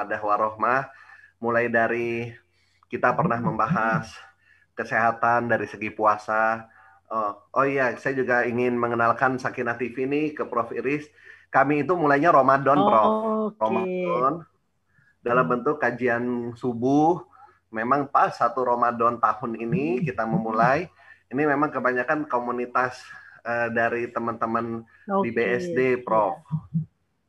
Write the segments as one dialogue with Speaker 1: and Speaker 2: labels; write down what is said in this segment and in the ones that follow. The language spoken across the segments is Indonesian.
Speaker 1: ada warohmah mulai dari kita pernah membahas kesehatan dari segi puasa. Oh, oh iya, saya juga ingin mengenalkan Sakinah TV ini ke Prof Iris. Kami itu mulainya Ramadan, oh, Prof. Okay. Ramadan dalam bentuk kajian subuh. Memang pas satu Ramadan tahun ini kita memulai. Ini memang kebanyakan komunitas uh, dari teman-teman okay. di BSD, Prof.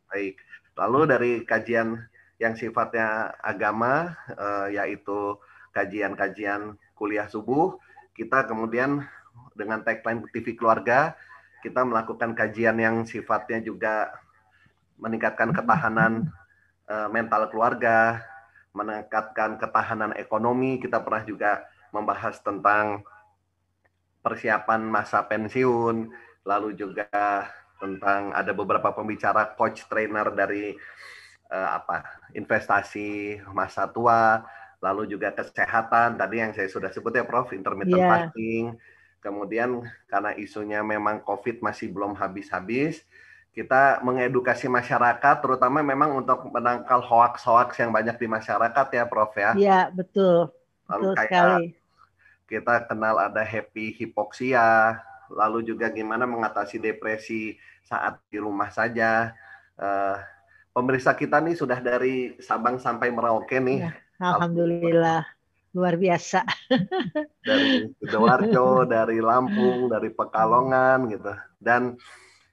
Speaker 1: Baik. Lalu dari kajian yang sifatnya agama, uh, yaitu kajian-kajian kuliah subuh, kita kemudian dengan tagline TV Keluarga, kita melakukan kajian yang sifatnya juga meningkatkan ketahanan uh, mental keluarga, meningkatkan ketahanan ekonomi. Kita pernah juga membahas tentang persiapan masa pensiun, lalu juga tentang ada beberapa pembicara coach trainer dari uh, apa investasi masa tua, lalu juga kesehatan tadi yang saya sudah sebut ya Prof intermittent yeah. fasting. Kemudian karena isunya memang COVID masih belum habis-habis, kita mengedukasi masyarakat terutama memang untuk menangkal hoax-hoax yang banyak di masyarakat ya Prof ya.
Speaker 2: Iya, betul. Lalu betul kayak sekali.
Speaker 1: kita kenal ada happy hipoksia, lalu juga gimana mengatasi depresi saat di rumah saja. Uh, pemirsa kita nih sudah dari Sabang sampai Merauke nih. Ya,
Speaker 2: Alhamdulillah. Luar biasa.
Speaker 1: dari Sidoarjo, dari Lampung, dari Pekalongan gitu. Dan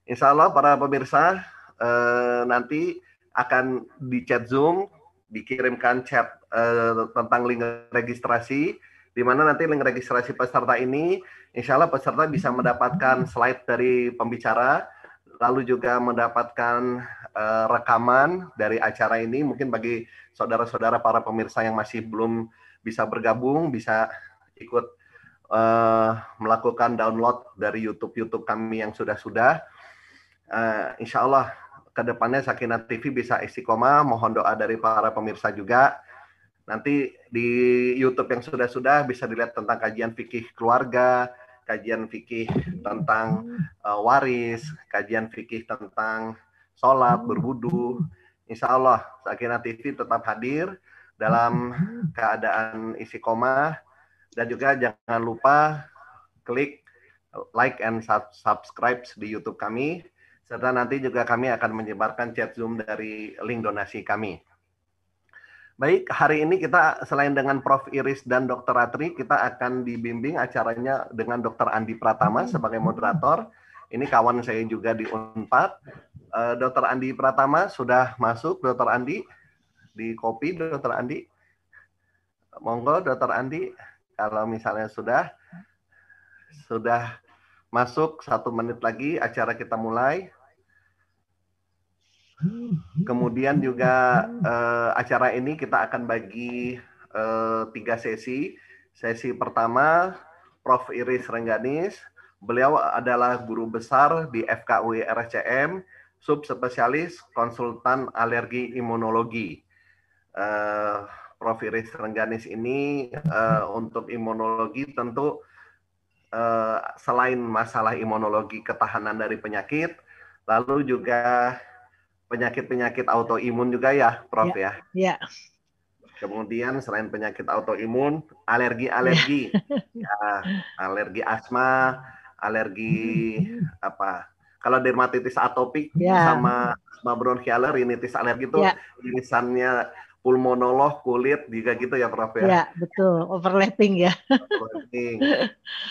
Speaker 1: insya Allah para pemirsa uh, nanti akan di chat Zoom dikirimkan chat uh, tentang link registrasi di mana nanti link registrasi peserta ini insya Allah peserta bisa mendapatkan slide dari pembicara lalu juga mendapatkan uh, rekaman dari acara ini. Mungkin bagi saudara-saudara para pemirsa yang masih belum bisa bergabung bisa ikut uh, melakukan download dari YouTube YouTube kami yang sudah-sudah. Uh, insya Allah ke depannya Sakinah TV bisa istiqomah. Mohon doa dari para pemirsa juga. Nanti di YouTube yang sudah-sudah bisa dilihat tentang kajian fikih keluarga, kajian fikih tentang uh, waris, kajian fikih tentang sholat, berwudu. Insya Allah, Sakinah TV tetap hadir dalam keadaan isi koma dan juga jangan lupa klik like and subscribe di YouTube kami serta nanti juga kami akan menyebarkan chat Zoom dari link donasi kami. Baik, hari ini kita selain dengan Prof. Iris dan Dr. Ratri, kita akan dibimbing acaranya dengan Dr. Andi Pratama sebagai moderator. Ini kawan saya juga di Unpad. Uh, eh, Dr. Andi Pratama sudah masuk, Dr. Andi, di kopi, Dr. Andi. Monggo, Dr. Andi, kalau misalnya sudah, sudah masuk satu menit lagi, acara kita mulai. Kemudian juga uh, acara ini kita akan bagi uh, tiga sesi. Sesi pertama, Prof. Iris Rengganis. Beliau adalah guru besar di FKUI RSCM, subspesialis konsultan alergi imunologi. Uh, Prof. Iris Rengganis ini uh, untuk imunologi tentu uh, selain masalah imunologi ketahanan dari penyakit, lalu juga penyakit-penyakit autoimun juga ya, Prof ya.
Speaker 2: Ya.
Speaker 1: Kemudian selain penyakit autoimun, alergi-alergi, ya. ya, alergi asma, alergi apa? Kalau dermatitis atopik ya. sama asma bronchialer, rinitis alergi itu ya. irisannya pulmonolog kulit juga gitu ya Prof ya.
Speaker 2: Ya, betul. Overlapping ya.
Speaker 1: Overlapping.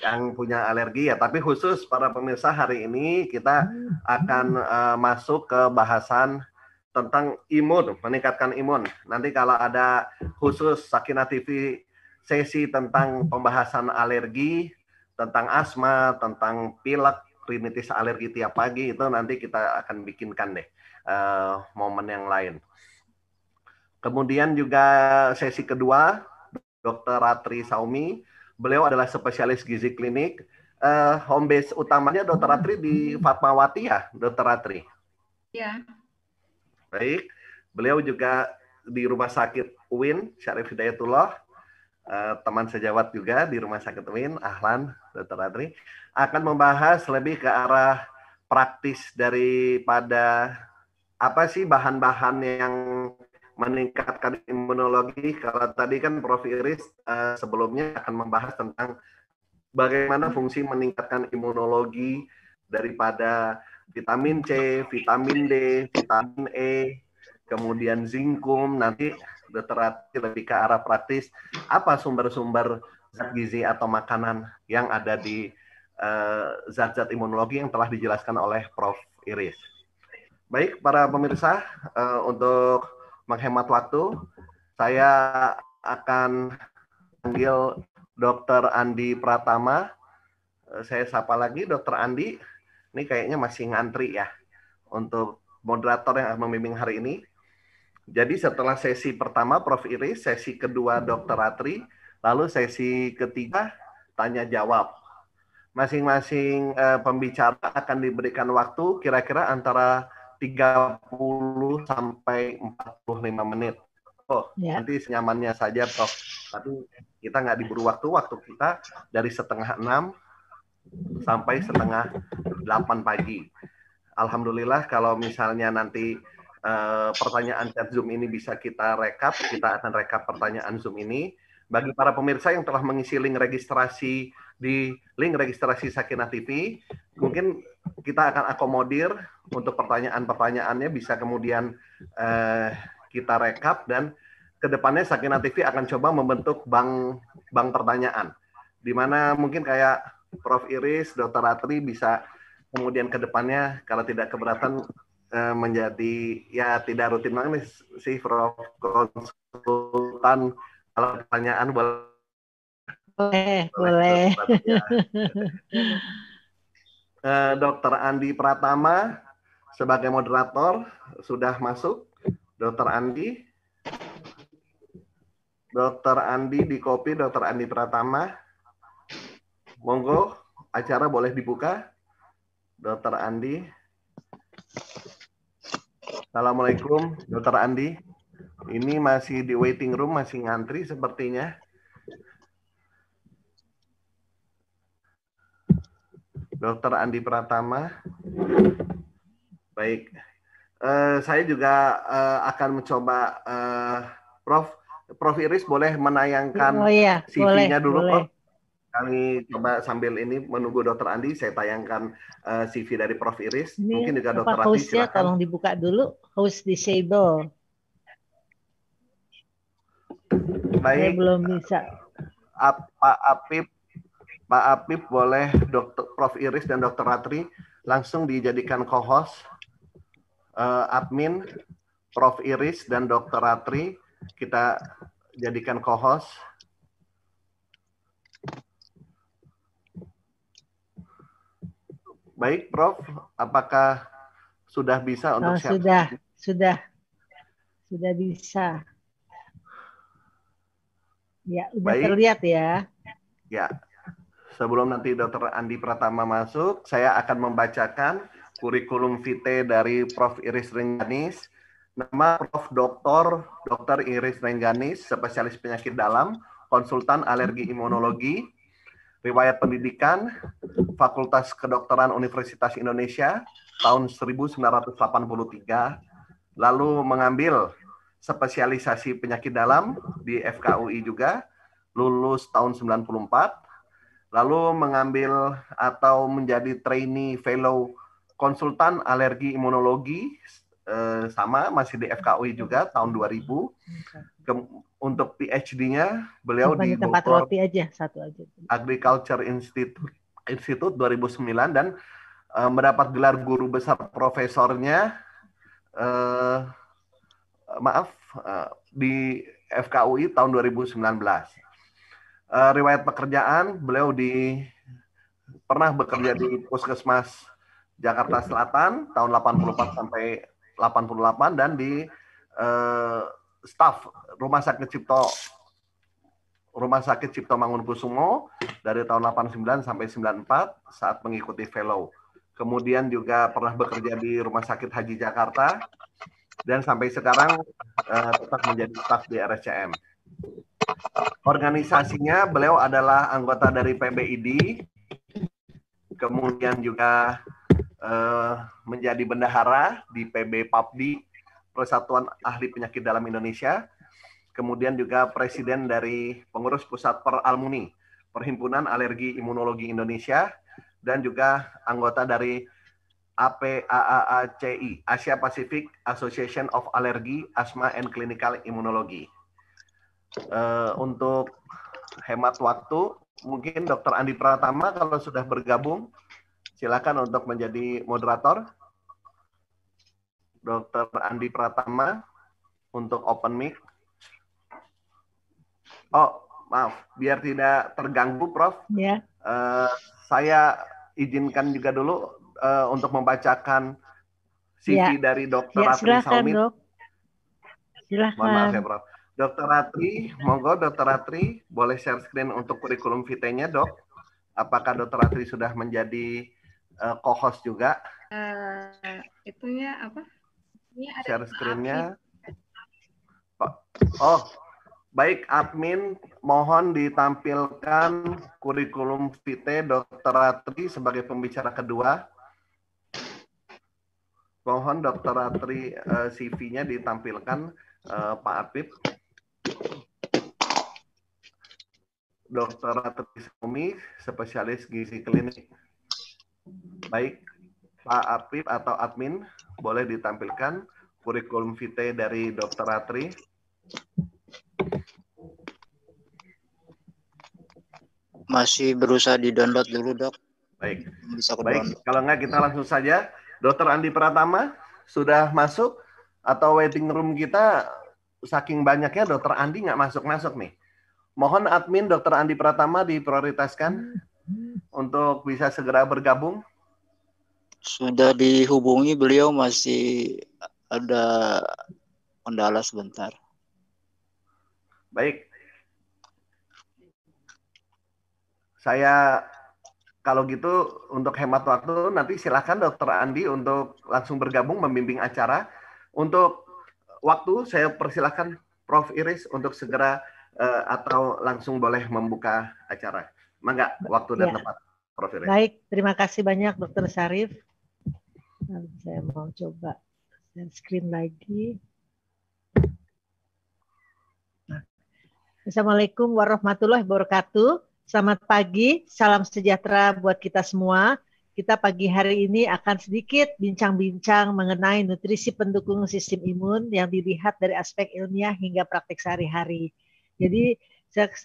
Speaker 1: Yang punya alergi ya, tapi khusus para pemirsa hari ini kita akan uh, masuk ke bahasan tentang imun, meningkatkan imun. Nanti kalau ada khusus Sakina TV sesi tentang pembahasan alergi, tentang asma, tentang pilek, rinitis alergi tiap pagi itu nanti kita akan bikinkan deh uh, momen yang lain. Kemudian juga sesi kedua, Dr. Ratri Saumi. Beliau adalah spesialis gizi klinik. Uh, home base utamanya Dr. Ratri di Fatmawati ya, Dr. Ratri?
Speaker 3: Iya.
Speaker 1: Baik. Beliau juga di Rumah Sakit UIN, Syarif Hidayatullah. Uh, teman sejawat juga di Rumah Sakit UIN, Ahlan, Dr. Ratri. Akan membahas lebih ke arah praktis daripada apa sih bahan-bahan yang meningkatkan imunologi. Kalau tadi kan Prof. Iris uh, sebelumnya akan membahas tentang bagaimana fungsi meningkatkan imunologi daripada vitamin C, vitamin D, vitamin E, kemudian zinkum. Nanti dokter lebih ke arah praktis apa sumber-sumber zat gizi atau makanan yang ada di eh, zat-zat uh, imunologi yang telah dijelaskan oleh Prof. Iris. Baik, para pemirsa, uh, untuk menghemat waktu, saya akan panggil Dr. Andi Pratama. Uh, saya sapa lagi, Dr. Andi. Ini kayaknya masih ngantri ya untuk moderator yang membimbing hari ini. Jadi setelah sesi pertama Prof. Iris, sesi kedua Dr. Ratri, lalu sesi ketiga tanya jawab. Masing-masing uh, pembicara akan diberikan waktu kira-kira antara 30 sampai 45 menit. Oh, ya. nanti senyamannya saja, Prof. Tapi kita nggak diburu waktu, waktu kita dari setengah enam sampai setengah delapan pagi. Alhamdulillah kalau misalnya nanti uh, pertanyaan chat Zoom ini bisa kita rekap. Kita akan rekap pertanyaan Zoom ini. Bagi para pemirsa yang telah mengisi link registrasi di link registrasi Sakina TV, mungkin kita akan akomodir untuk pertanyaan-pertanyaannya bisa kemudian uh, kita rekap dan ke depannya Sakina TV akan coba membentuk bank bank pertanyaan. Di mana mungkin kayak Prof. Iris, Dr. Ratri bisa kemudian ke depannya kalau tidak keberatan Eh, menjadi ya tidak rutin banget sih Prof. Konsultan kalau pertanyaan boleh
Speaker 2: boleh boleh
Speaker 1: uh, Dokter Andi Pratama sebagai moderator sudah masuk. Dokter Andi. Dokter Andi di kopi Dokter Andi Pratama. Monggo acara boleh dibuka. Dokter Andi. Assalamualaikum, Dokter Andi. Ini masih di waiting room, masih ngantri sepertinya. Dokter Andi Pratama. Baik. Uh, saya juga uh, akan mencoba, uh, Prof. Prof. Iris boleh menayangkan oh, iya. CV-nya dulu, boleh. Prof kami coba sambil ini menunggu Dokter Andi, saya tayangkan uh, CV dari Prof Iris.
Speaker 2: Ini Mungkin juga Dokter Andi silakan. tolong dibuka dulu, host disable.
Speaker 1: Baik.
Speaker 2: Saya belum bisa.
Speaker 1: Pak Apip, Pak Apip boleh Dokter Prof Iris dan Dokter Ratri langsung dijadikan co-host uh, admin Prof Iris dan Dokter Ratri kita jadikan co-host Baik, Prof. Apakah sudah bisa untuk oh,
Speaker 2: siap? Sudah, sudah, sudah bisa. Ya, sudah Baik. terlihat ya.
Speaker 1: Ya. Sebelum nanti Dr. Andi Pratama masuk, saya akan membacakan kurikulum vitae dari Prof. Iris Rengganis. Nama Prof. Dr. Dr. Iris Rengganis, spesialis penyakit dalam, konsultan alergi imunologi, riwayat pendidikan Fakultas Kedokteran Universitas Indonesia tahun 1983, lalu mengambil spesialisasi penyakit dalam di FKUI juga, lulus tahun 94, lalu mengambil atau menjadi trainee fellow konsultan alergi imunologi eh, sama masih di FKUI juga tahun 2000. untuk PhD-nya beliau di
Speaker 2: tempat Bogor, roti aja satu aja.
Speaker 1: Agriculture Institute Institute 2009 dan uh, mendapat gelar guru besar profesornya uh, maaf uh, di FKUI tahun 2019. Uh, riwayat pekerjaan beliau di pernah bekerja di Puskesmas Jakarta Selatan tahun 84 sampai 88 dan di uh, staf Rumah Sakit Cipto Rumah Sakit Cipto Mangunkusumo dari tahun 89 sampai 94 saat mengikuti fellow. Kemudian juga pernah bekerja di Rumah Sakit Haji Jakarta dan sampai sekarang uh, tetap menjadi staf di RSCM. Organisasinya beliau adalah anggota dari PBID, kemudian juga uh, menjadi bendahara di PB PAPDI Persatuan Ahli Penyakit Dalam Indonesia, kemudian juga Presiden dari Pengurus Pusat Peralmuni, Perhimpunan Alergi Imunologi Indonesia, dan juga anggota dari APAACI, Asia Pacific Association of Allergy, Asthma and Clinical Immunology. Uh, untuk hemat waktu, mungkin Dr. Andi Pratama kalau sudah bergabung, silakan untuk menjadi moderator. Dr. Andi Pratama untuk open mic. Oh, maaf, biar tidak terganggu, Prof. Ya. Uh, saya izinkan juga dulu uh, untuk membacakan CV ya. dari Dr. Ya, Ratri Salmit. Dok. Silahkan. Mohon maaf ya, Prof. Dr. Ratri, monggo Dr. Ratri boleh share screen untuk kurikulum vitae-nya, Dok. Apakah Dr. Ratri sudah menjadi uh, co-host juga? Uh,
Speaker 3: itunya apa?
Speaker 1: Ini ada share screen-nya. Oh, Baik, admin mohon ditampilkan kurikulum vitae Dr. Ratri sebagai pembicara kedua. Mohon Dr. Ratri uh, eh, CV-nya ditampilkan uh, Pak Apip. Dr. Ratri Sumi, spesialis gizi klinik. Baik, Pak Apip atau admin boleh ditampilkan kurikulum vitae dari Dr. Ratri.
Speaker 4: Masih berusaha di-download dulu, Dok.
Speaker 1: Baik. Bisa Baik, kalau enggak kita langsung saja. Dokter Andi Pratama sudah masuk atau waiting room kita saking banyaknya Dokter Andi nggak masuk-masuk nih. Mohon admin Dokter Andi Pratama diprioritaskan untuk bisa segera bergabung.
Speaker 4: Sudah dihubungi beliau masih ada kendala sebentar.
Speaker 1: Baik. Saya kalau gitu untuk hemat waktu nanti silakan Dokter Andi untuk langsung bergabung membimbing acara. Untuk waktu saya persilahkan Prof Iris untuk segera uh, atau langsung boleh membuka acara. Mangga waktu dan ya. tempat
Speaker 2: Prof. Baik, terima kasih banyak Dokter Syarif. Saya mau coba share screen lagi. Assalamualaikum warahmatullahi wabarakatuh. Selamat pagi, salam sejahtera buat kita semua. Kita pagi hari ini akan sedikit bincang-bincang mengenai nutrisi pendukung sistem imun yang dilihat dari aspek ilmiah hingga praktek sehari-hari. Jadi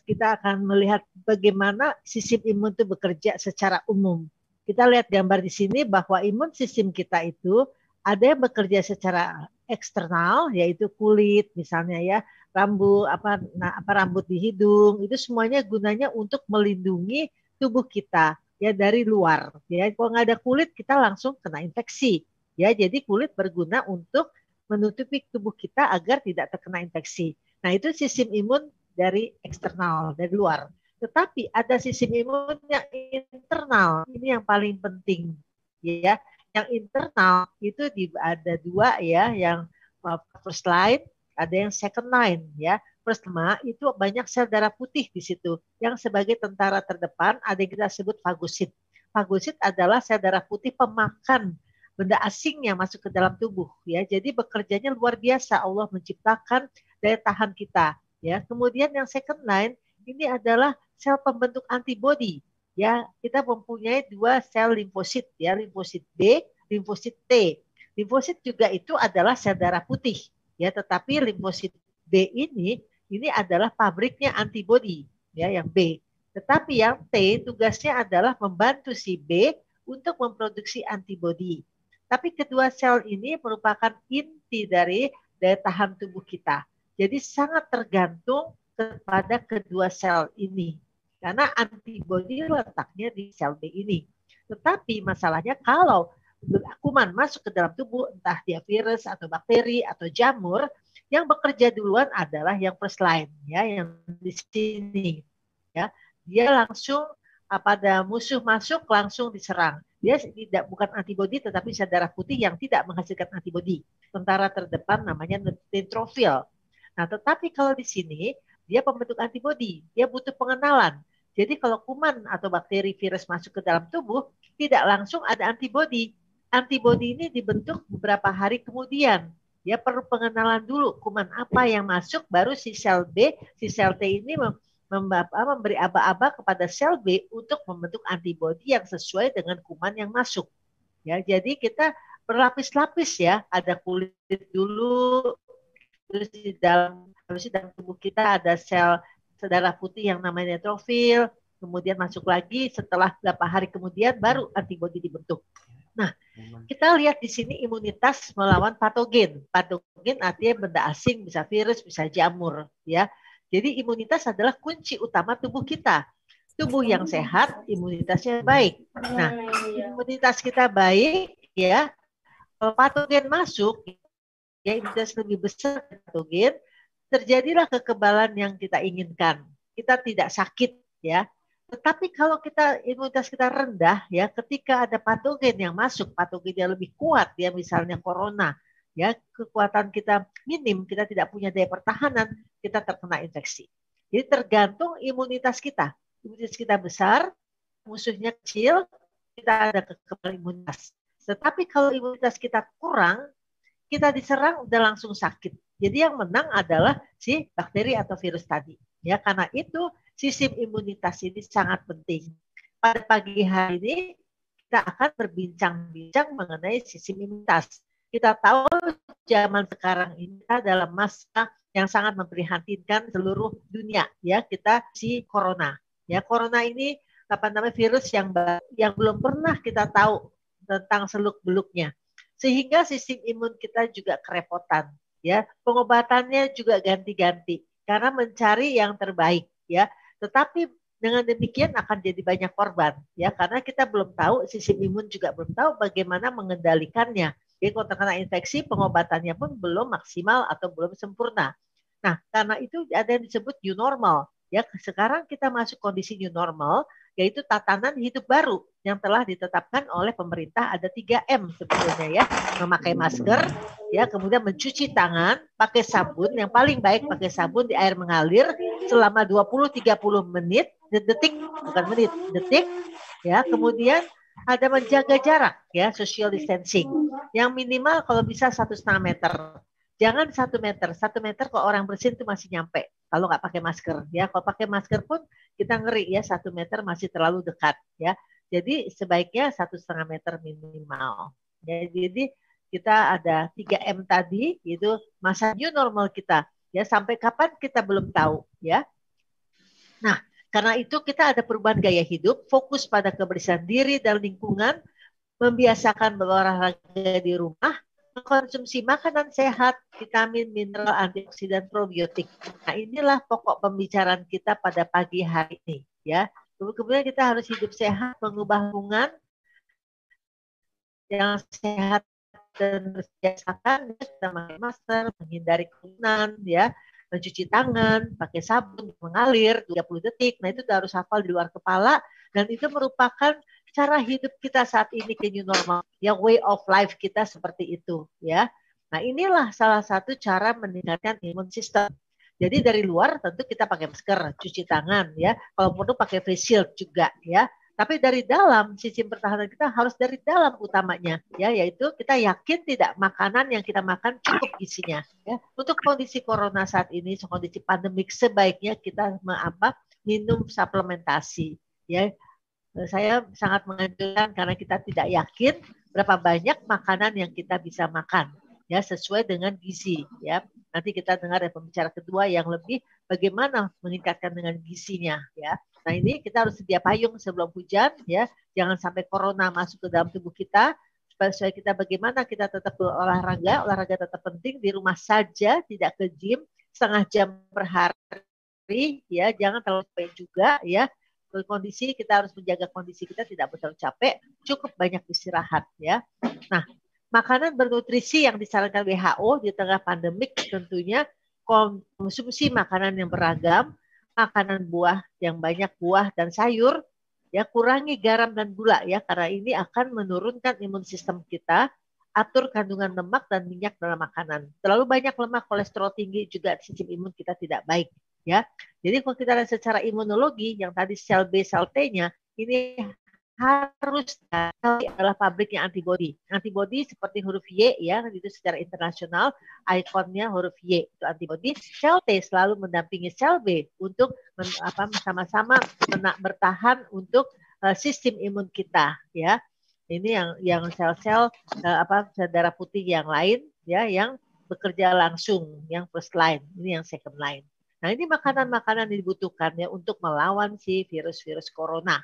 Speaker 2: kita akan melihat bagaimana sistem imun itu bekerja secara umum. Kita lihat gambar di sini bahwa imun sistem kita itu ada yang bekerja secara eksternal yaitu kulit misalnya ya rambut apa nah, apa rambut di hidung itu semuanya gunanya untuk melindungi tubuh kita ya dari luar ya. Kalau nggak ada kulit kita langsung kena infeksi ya. Jadi kulit berguna untuk menutupi tubuh kita agar tidak terkena infeksi. Nah itu sistem imun dari eksternal dari luar tetapi ada sistem imun yang internal ini yang paling penting ya yang internal itu ada dua ya yang uh, first line ada yang second line ya. Pertama itu banyak sel darah putih di situ yang sebagai tentara terdepan ada yang kita sebut fagosit. Fagosit adalah sel darah putih pemakan benda asing yang masuk ke dalam tubuh ya. Jadi bekerjanya luar biasa Allah menciptakan daya tahan kita ya. Kemudian yang second line ini adalah sel pembentuk antibodi ya. Kita mempunyai dua sel limfosit ya, limfosit B, limfosit T. Limfosit juga itu adalah sel darah putih ya tetapi limfosit B ini ini adalah pabriknya antibodi ya yang B tetapi yang T tugasnya adalah membantu si B untuk memproduksi antibodi tapi kedua sel ini merupakan inti dari daya tahan tubuh kita jadi sangat tergantung kepada kedua sel ini karena antibodi letaknya di sel B ini tetapi masalahnya kalau kuman masuk ke dalam tubuh, entah dia virus atau bakteri atau jamur, yang bekerja duluan adalah yang first line, ya, yang di sini, ya. Dia langsung pada musuh masuk langsung diserang. Dia tidak bukan antibodi tetapi sel darah putih yang tidak menghasilkan antibodi. Tentara terdepan namanya neutrofil. Nah, tetapi kalau di sini dia pembentuk antibodi, dia butuh pengenalan. Jadi kalau kuman atau bakteri virus masuk ke dalam tubuh, tidak langsung ada antibodi antibodi ini dibentuk beberapa hari kemudian Ya perlu pengenalan dulu kuman apa yang masuk, baru si sel B, si sel T ini mem memberi aba-aba kepada sel B untuk membentuk antibodi yang sesuai dengan kuman yang masuk. Ya, jadi kita berlapis-lapis ya, ada kulit dulu, terus di dalam terus di dalam tubuh kita ada sel darah putih yang namanya neutrofil, kemudian masuk lagi setelah beberapa hari kemudian baru antibodi dibentuk. Nah, kita lihat di sini imunitas melawan patogen. Patogen artinya benda asing, bisa virus, bisa jamur, ya. Jadi imunitas adalah kunci utama tubuh kita. Tubuh yang sehat, imunitasnya baik. Nah, imunitas kita baik, ya. Kalau patogen masuk, imunitas lebih besar patogen, terjadilah kekebalan yang kita inginkan. Kita tidak sakit, ya. Tetapi kalau kita imunitas kita rendah, ya, ketika ada patogen yang masuk, patogen yang lebih kuat, ya, misalnya corona, ya kekuatan kita minim, kita tidak punya daya pertahanan, kita terkena infeksi. Jadi tergantung imunitas kita. Imunitas kita besar, musuhnya kecil, kita ada kekebalan imunitas. Tetapi kalau imunitas kita kurang, kita diserang udah langsung sakit. Jadi yang menang adalah si bakteri atau virus tadi. Ya, karena itu sistem imunitas ini sangat penting. Pada pagi hari ini kita akan berbincang-bincang mengenai sistem imunitas kita tahu zaman sekarang ini adalah masa yang sangat memprihatinkan seluruh dunia ya kita si corona ya corona ini apa namanya virus yang yang belum pernah kita tahu tentang seluk beluknya sehingga sistem imun kita juga kerepotan ya pengobatannya juga ganti-ganti karena mencari yang terbaik ya tetapi dengan demikian akan jadi banyak korban ya karena kita belum tahu sistem imun juga belum tahu bagaimana mengendalikannya jadi kalau terkena infeksi, pengobatannya pun belum maksimal atau belum sempurna. Nah, karena itu ada yang disebut new normal. Ya, sekarang kita masuk kondisi new normal, yaitu tatanan hidup baru yang telah ditetapkan oleh pemerintah ada 3M sebetulnya ya. Memakai masker, ya, kemudian mencuci tangan, pakai sabun, yang paling baik pakai sabun di air mengalir selama 20-30 menit, detik, bukan menit, detik, ya, kemudian ada menjaga jarak ya social distancing. Yang minimal kalau bisa satu setengah meter. Jangan satu meter. Satu meter kalau orang bersin itu masih nyampe kalau nggak pakai masker ya. Kalau pakai masker pun kita ngeri ya satu meter masih terlalu dekat ya. Jadi sebaiknya satu setengah meter minimal. Ya jadi kita ada 3 M tadi itu masa new normal kita. Ya sampai kapan kita belum tahu ya. Nah karena itu kita ada perubahan gaya hidup, fokus pada kebersihan diri dan lingkungan, membiasakan berolahraga di rumah, mengkonsumsi makanan sehat, vitamin, mineral, antioksidan, probiotik. Nah, inilah pokok pembicaraan kita pada pagi hari ini, ya. Kemudian kita harus hidup sehat, mengubah hubungan yang sehat dan biasakan kita memakai masker, menghindari kerumunan, ya, mencuci tangan, pakai sabun, mengalir 30 detik. Nah itu harus hafal di luar kepala dan itu merupakan cara hidup kita saat ini ke new normal. Ya way of life kita seperti itu ya. Nah inilah salah satu cara meningkatkan imun sistem. Jadi dari luar tentu kita pakai masker, cuci tangan ya. Kalau perlu pakai face shield juga ya. Tapi dari dalam sistem pertahanan kita harus dari dalam utamanya ya yaitu kita yakin tidak makanan yang kita makan cukup isinya ya. Untuk kondisi corona saat ini kondisi pandemik sebaiknya kita apa minum suplementasi ya. Saya sangat menganjurkan karena kita tidak yakin berapa banyak makanan yang kita bisa makan ya sesuai dengan gizi ya. Nanti kita dengar ya pembicara kedua yang lebih bagaimana meningkatkan dengan gizinya ya. Nah ini kita harus sedia payung sebelum hujan ya, jangan sampai corona masuk ke dalam tubuh kita. Supaya kita bagaimana kita tetap berolahraga, olahraga tetap penting di rumah saja, tidak ke gym setengah jam per hari ya, jangan terlalu capek juga ya. Kondisi kita harus menjaga kondisi kita tidak terlalu capek, cukup banyak istirahat ya. Nah, makanan bernutrisi yang disarankan WHO di tengah pandemik tentunya konsumsi makanan yang beragam, makanan buah yang banyak buah dan sayur, ya kurangi garam dan gula ya karena ini akan menurunkan imun sistem kita. Atur kandungan lemak dan minyak dalam makanan. Terlalu banyak lemak, kolesterol tinggi juga sistem imun kita tidak baik ya. Jadi kalau kita lihat secara imunologi yang tadi sel B sel T-nya ini harus adalah pabriknya antibody. Antibody seperti huruf Y ya, itu secara internasional ikonnya huruf Y itu antibody. Sel T selalu mendampingi sel B untuk men, apa sama-sama bertahan untuk uh, sistem imun kita ya. Ini yang yang sel-sel uh, apa sel darah putih yang lain ya yang bekerja langsung yang first line, ini yang second line. Nah, ini makanan-makanan yang dibutuhkan ya untuk melawan si virus-virus corona.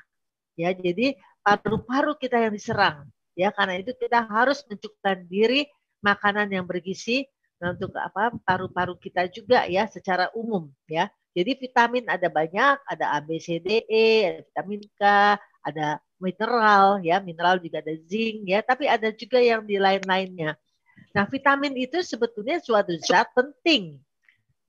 Speaker 2: Ya, jadi paru-paru kita yang diserang. Ya, karena itu kita harus mencukupkan diri makanan yang bergizi nah, untuk apa? paru-paru kita juga ya secara umum ya. Jadi vitamin ada banyak, ada A, B, C, D, E, ada vitamin K, ada mineral ya, mineral juga ada zinc ya, tapi ada juga yang di lain-lainnya. Nah, vitamin itu sebetulnya suatu zat penting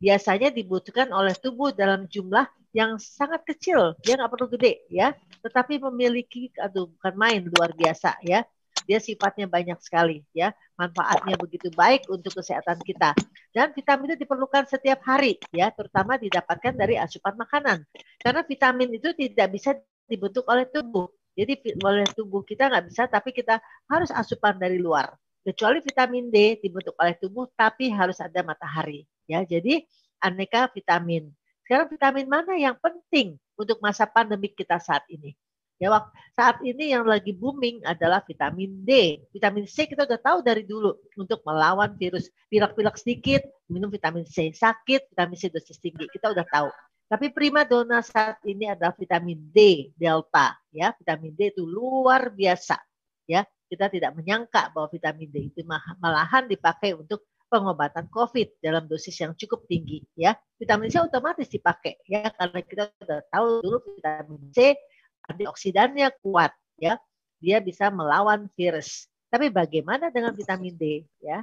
Speaker 2: biasanya dibutuhkan oleh tubuh dalam jumlah yang sangat kecil, dia nggak perlu gede ya, tetapi memiliki aduh bukan main luar biasa ya. Dia sifatnya banyak sekali ya, manfaatnya begitu baik untuk kesehatan kita. Dan vitamin itu diperlukan setiap hari ya, terutama didapatkan dari asupan makanan. Karena vitamin itu tidak bisa dibentuk oleh tubuh. Jadi oleh tubuh kita nggak bisa, tapi kita harus asupan dari luar. Kecuali vitamin D dibentuk oleh tubuh, tapi harus ada matahari ya. Jadi aneka vitamin. Sekarang vitamin mana yang penting untuk masa pandemi kita saat ini? Ya, saat ini yang lagi booming adalah vitamin D. Vitamin C kita udah tahu dari dulu untuk melawan virus. Pilek-pilek sedikit, minum vitamin C. Sakit, vitamin C dosis tinggi. Kita udah tahu. Tapi prima dona saat ini adalah vitamin D delta. Ya, vitamin D itu luar biasa. Ya, kita tidak menyangka bahwa vitamin D itu malahan dipakai untuk pengobatan COVID dalam dosis yang cukup tinggi ya. Vitamin C otomatis dipakai ya karena kita sudah tahu dulu vitamin C antioksidannya kuat ya. Dia bisa melawan virus. Tapi bagaimana dengan vitamin D ya?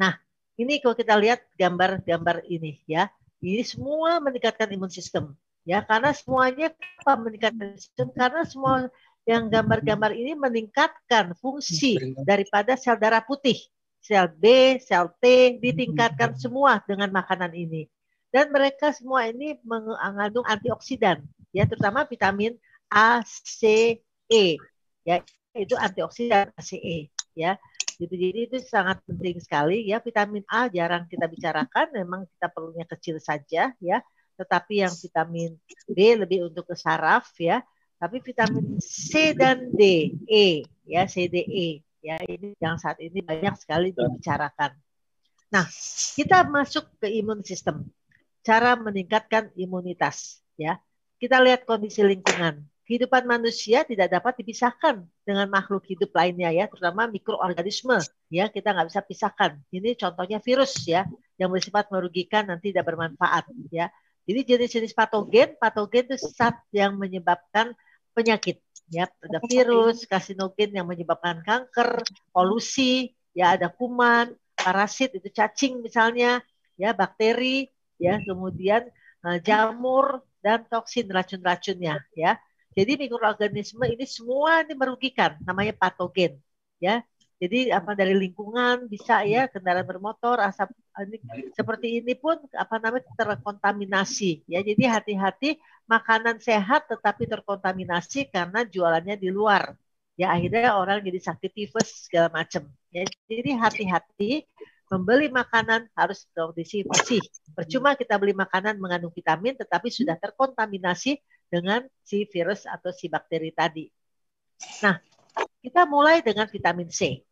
Speaker 2: Nah, ini kalau kita lihat gambar-gambar ini ya. Ini semua meningkatkan imun sistem ya karena semuanya apa meningkatkan sistem karena semua yang gambar-gambar ini meningkatkan fungsi daripada sel darah putih sel B, sel T ditingkatkan semua dengan makanan ini. Dan mereka semua ini mengandung antioksidan, ya terutama vitamin A, C, E, ya itu antioksidan ACE, ya. Gitu, jadi itu sangat penting sekali ya vitamin A jarang kita bicarakan, memang kita perlunya kecil saja ya. Tetapi yang vitamin D lebih untuk ke saraf ya. Tapi vitamin C dan D, E ya, C, D, E ya ini yang saat ini banyak sekali dibicarakan. Nah, kita masuk ke imun sistem. Cara meningkatkan imunitas, ya. Kita lihat kondisi lingkungan. Kehidupan manusia tidak dapat dipisahkan dengan makhluk hidup lainnya ya, terutama mikroorganisme ya kita nggak bisa pisahkan. Ini contohnya virus ya yang bersifat merugikan nanti tidak bermanfaat ya. Jadi jenis-jenis patogen, patogen itu zat yang menyebabkan penyakit ya ada virus karsinogen yang menyebabkan kanker polusi ya ada kuman parasit itu cacing misalnya ya bakteri ya kemudian uh, jamur dan toksin racun-racunnya ya. Jadi mikroorganisme ini semua ini merugikan namanya patogen ya. Jadi apa dari lingkungan bisa ya kendaraan bermotor asap seperti ini pun apa namanya terkontaminasi ya. Jadi hati-hati makanan sehat tetapi terkontaminasi karena jualannya di luar. Ya akhirnya orang jadi sakit tifus segala macam. Ya, jadi hati-hati membeli makanan harus kondisi bersih. Percuma kita beli makanan mengandung vitamin tetapi sudah terkontaminasi dengan si virus atau si bakteri tadi. Nah, kita mulai dengan vitamin C.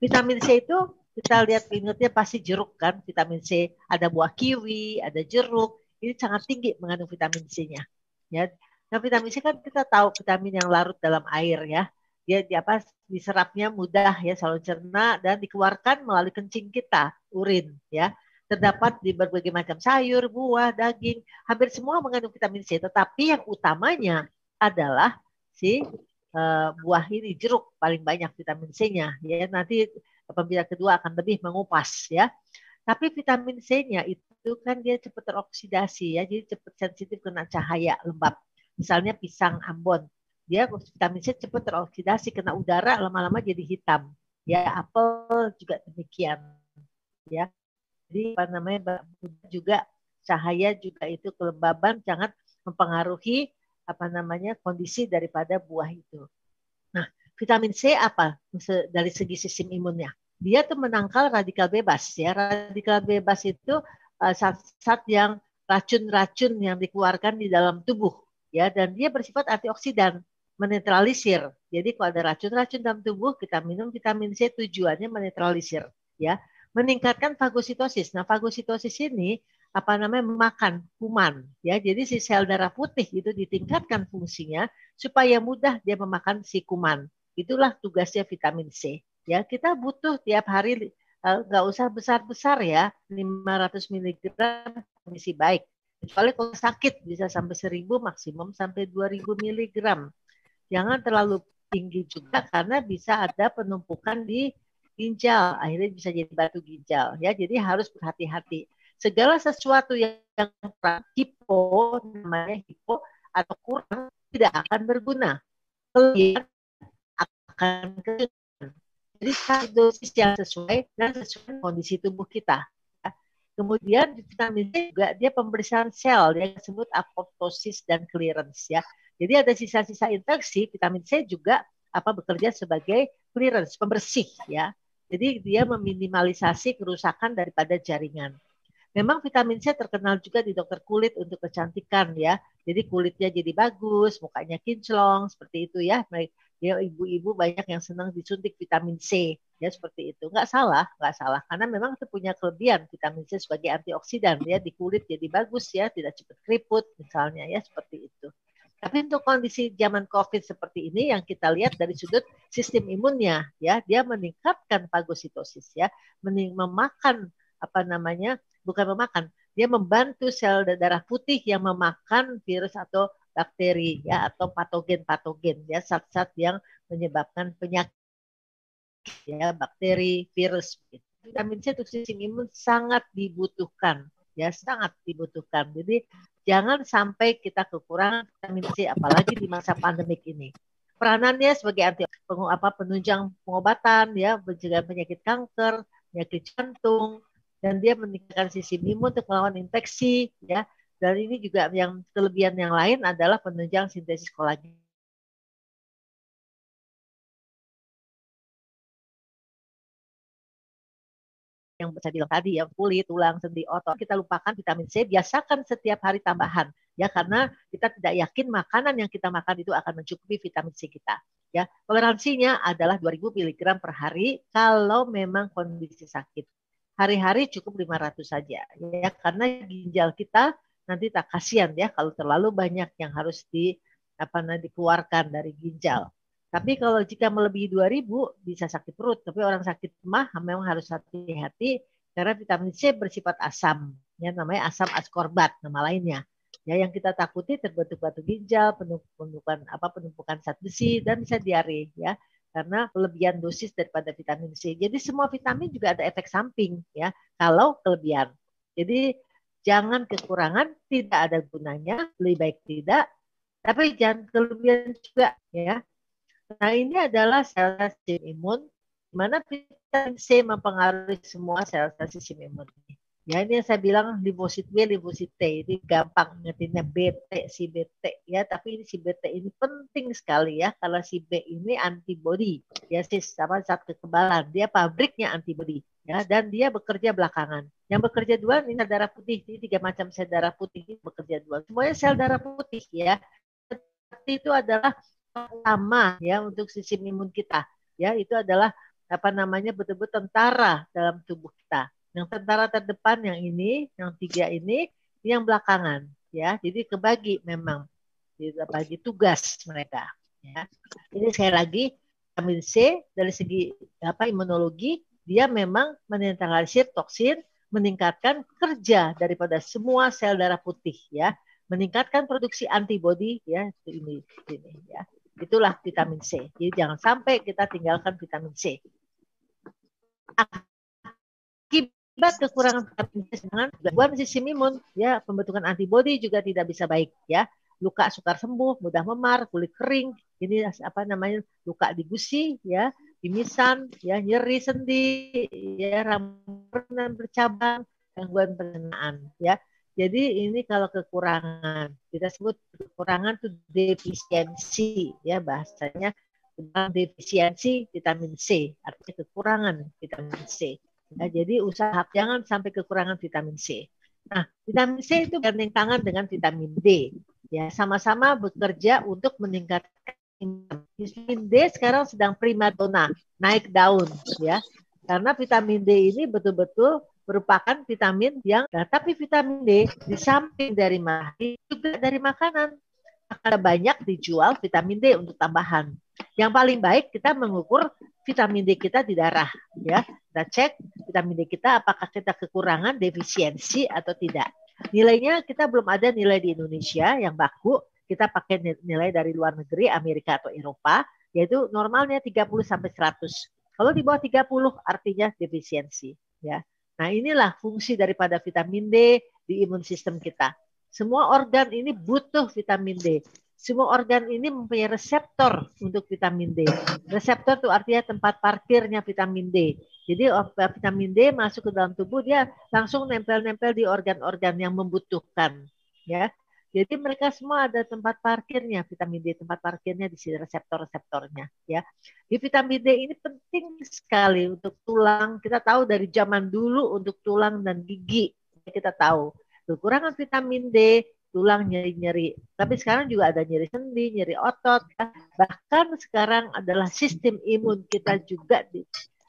Speaker 2: Vitamin C itu kita lihat ingatnya pasti jeruk kan, vitamin C. Ada buah kiwi, ada jeruk. Ini sangat tinggi mengandung vitamin C-nya. Ya. Nah, vitamin C kan kita tahu vitamin yang larut dalam air ya. Dia di apa diserapnya mudah ya selalu cerna dan dikeluarkan melalui kencing kita, urin ya. Terdapat di berbagai macam sayur, buah, daging, hampir semua mengandung vitamin C. Tetapi yang utamanya adalah si uh, buah ini jeruk paling banyak vitamin C-nya ya nanti pembicara kedua akan lebih mengupas ya. Tapi vitamin C-nya itu kan dia cepat teroksidasi ya. Jadi cepat sensitif kena cahaya lembab. Misalnya pisang Ambon. Dia vitamin C cepat teroksidasi kena udara lama-lama jadi hitam. Ya apel juga demikian ya. Jadi apa namanya juga cahaya juga itu kelembaban sangat mempengaruhi apa namanya kondisi daripada buah itu. Vitamin C apa dari segi sistem imunnya? Dia tuh menangkal radikal bebas ya. Radikal bebas itu uh, zat-zat yang racun-racun yang dikeluarkan di dalam tubuh ya dan dia bersifat antioksidan menetralisir. Jadi kalau ada racun-racun dalam tubuh kita minum vitamin C tujuannya menetralisir ya meningkatkan fagositosis. Nah, fagositosis ini apa namanya memakan kuman ya. Jadi si sel darah putih itu ditingkatkan fungsinya supaya mudah dia memakan si kuman. Itulah tugasnya vitamin C. Ya, kita butuh tiap hari eh, nggak usah besar-besar ya, 500 mg kondisi baik. Kecuali kalau sakit bisa sampai 1000 maksimum sampai 2000 mg. Jangan terlalu tinggi juga karena bisa ada penumpukan di ginjal, akhirnya bisa jadi batu ginjal ya. Jadi harus berhati-hati. Segala sesuatu yang hipo namanya hipo atau kurang tidak akan berguna. Kelebihan akan kesulitan. Jadi dosis yang sesuai dan sesuai kondisi tubuh kita. Ya. Kemudian vitamin C juga dia pembersihan sel yang disebut apoptosis dan clearance ya. Jadi ada sisa-sisa infeksi, vitamin C juga apa bekerja sebagai clearance, pembersih ya. Jadi dia meminimalisasi kerusakan daripada jaringan. Memang vitamin C terkenal juga di dokter kulit untuk kecantikan ya. Jadi kulitnya jadi bagus, mukanya kinclong seperti itu ya. Ya ibu-ibu banyak yang senang disuntik vitamin C. Ya seperti itu. Enggak salah, enggak salah. Karena memang itu punya kelebihan vitamin C sebagai antioksidan. Ya di kulit jadi bagus ya, tidak cepat keriput misalnya. Ya seperti itu. Tapi untuk kondisi zaman COVID seperti ini yang kita lihat dari sudut sistem imunnya, ya, dia meningkatkan fagositosis, ya, memakan apa namanya, bukan memakan, dia membantu sel darah putih yang memakan virus atau bakteri, ya, atau patogen-patogen, ya, zat-zat yang menyebabkan penyakit, ya, bakteri, virus. Vitamin C untuk sistem imun sangat dibutuhkan, ya, sangat dibutuhkan. Jadi Jangan sampai kita kekurangan vitamin C apalagi di masa pandemik ini. Peranannya sebagai anti apa penunjang pengobatan ya mencegah penyakit kanker, penyakit jantung dan dia meningkatkan sistem imun untuk melawan infeksi ya. Dan ini juga yang kelebihan yang lain adalah penunjang sintesis kolagen yang saya bilang tadi ya kulit, tulang, sendi, otot. Kita lupakan vitamin C, biasakan setiap hari tambahan ya karena kita tidak yakin makanan yang kita makan itu akan mencukupi vitamin C kita. Ya, toleransinya adalah 2000 mg per hari kalau memang kondisi sakit. Hari-hari cukup 500 saja ya karena ginjal kita nanti tak kasihan ya kalau terlalu banyak yang harus di apa dikeluarkan dari ginjal. Tapi kalau jika melebihi 2000 bisa sakit perut. Tapi orang sakit mah memang harus hati-hati karena vitamin C bersifat asam. Ya, namanya asam askorbat nama lainnya. Ya, yang kita takuti terbentuk batu ginjal, penumpukan apa penumpukan zat besi dan bisa diare ya karena kelebihan dosis daripada vitamin C. Jadi semua vitamin juga ada efek samping ya kalau kelebihan. Jadi jangan kekurangan, tidak ada gunanya, lebih baik tidak. Tapi jangan kelebihan juga ya. Nah, ini adalah sel-sel sistem imun, di mana vitamin C mempengaruhi semua sel-sel sistem imun. Ya, ini yang saya bilang limfosit B, limfosit T. Ini gampang ngertinya BT, si BT. Ya, tapi ini si BT ini penting sekali ya, karena si B ini antibody. Ya, si sama zat kekebalan. Dia pabriknya antibody. Ya, dan dia bekerja belakangan. Yang bekerja dua ini sel darah putih. Jadi tiga macam sel darah putih ini bekerja dua. Semuanya sel darah putih ya. Itu adalah pertama ya untuk sistem imun kita ya itu adalah apa namanya betul-betul tentara dalam tubuh kita. Yang tentara terdepan yang ini, yang tiga ini, yang belakangan ya. Jadi kebagi memang bagi tugas mereka ya. Ini sekali lagi vitamin C dari segi apa imunologi dia memang menetralisir toksin, meningkatkan kerja daripada semua sel darah putih ya, meningkatkan produksi antibodi ya ini ini ya. Itulah vitamin C. Jadi jangan sampai kita tinggalkan vitamin C. Akibat kekurangan vitamin C dengan gangguan sistem imun, ya pembentukan antibodi juga tidak bisa baik, ya. Luka sukar sembuh, mudah memar, kulit kering, ini apa namanya luka di gusi, ya, pimisan, ya, nyeri sendi, ya, rambut bercabang, gangguan pencernaan, ya. Jadi ini kalau kekurangan, kita sebut kekurangan itu defisiensi ya bahasanya defisiensi vitamin C, artinya kekurangan vitamin C. Ya, jadi usaha jangan sampai kekurangan vitamin C. Nah, vitamin C itu gandeng tangan dengan vitamin D. Ya, sama-sama bekerja untuk meningkatkan vitamin D sekarang sedang prima dona, naik daun ya. Karena vitamin D ini betul-betul merupakan vitamin yang nah, tapi vitamin D di samping dari makanan juga dari makanan ada banyak dijual vitamin D untuk tambahan. Yang paling baik kita mengukur vitamin D kita di darah ya. Kita cek vitamin D kita apakah kita kekurangan, defisiensi atau tidak. Nilainya kita belum ada nilai di Indonesia yang baku. Kita pakai nilai dari luar negeri, Amerika atau Eropa, yaitu normalnya 30 sampai 100. Kalau di bawah 30 artinya defisiensi ya. Nah, inilah fungsi daripada vitamin D di imun sistem kita. Semua organ ini butuh vitamin D. Semua organ ini mempunyai reseptor untuk vitamin D. Reseptor itu artinya tempat parkirnya vitamin D. Jadi vitamin D masuk ke dalam tubuh dia langsung nempel-nempel di organ-organ yang membutuhkan, ya. Jadi mereka semua ada tempat parkirnya, vitamin D tempat parkirnya di sini reseptor-reseptornya ya. Di vitamin D ini penting sekali untuk tulang. Kita tahu dari zaman dulu untuk tulang dan gigi kita tahu kekurangan vitamin D tulang nyeri-nyeri. Tapi sekarang juga ada nyeri sendi, nyeri otot. Ya. Bahkan sekarang adalah sistem imun kita juga di,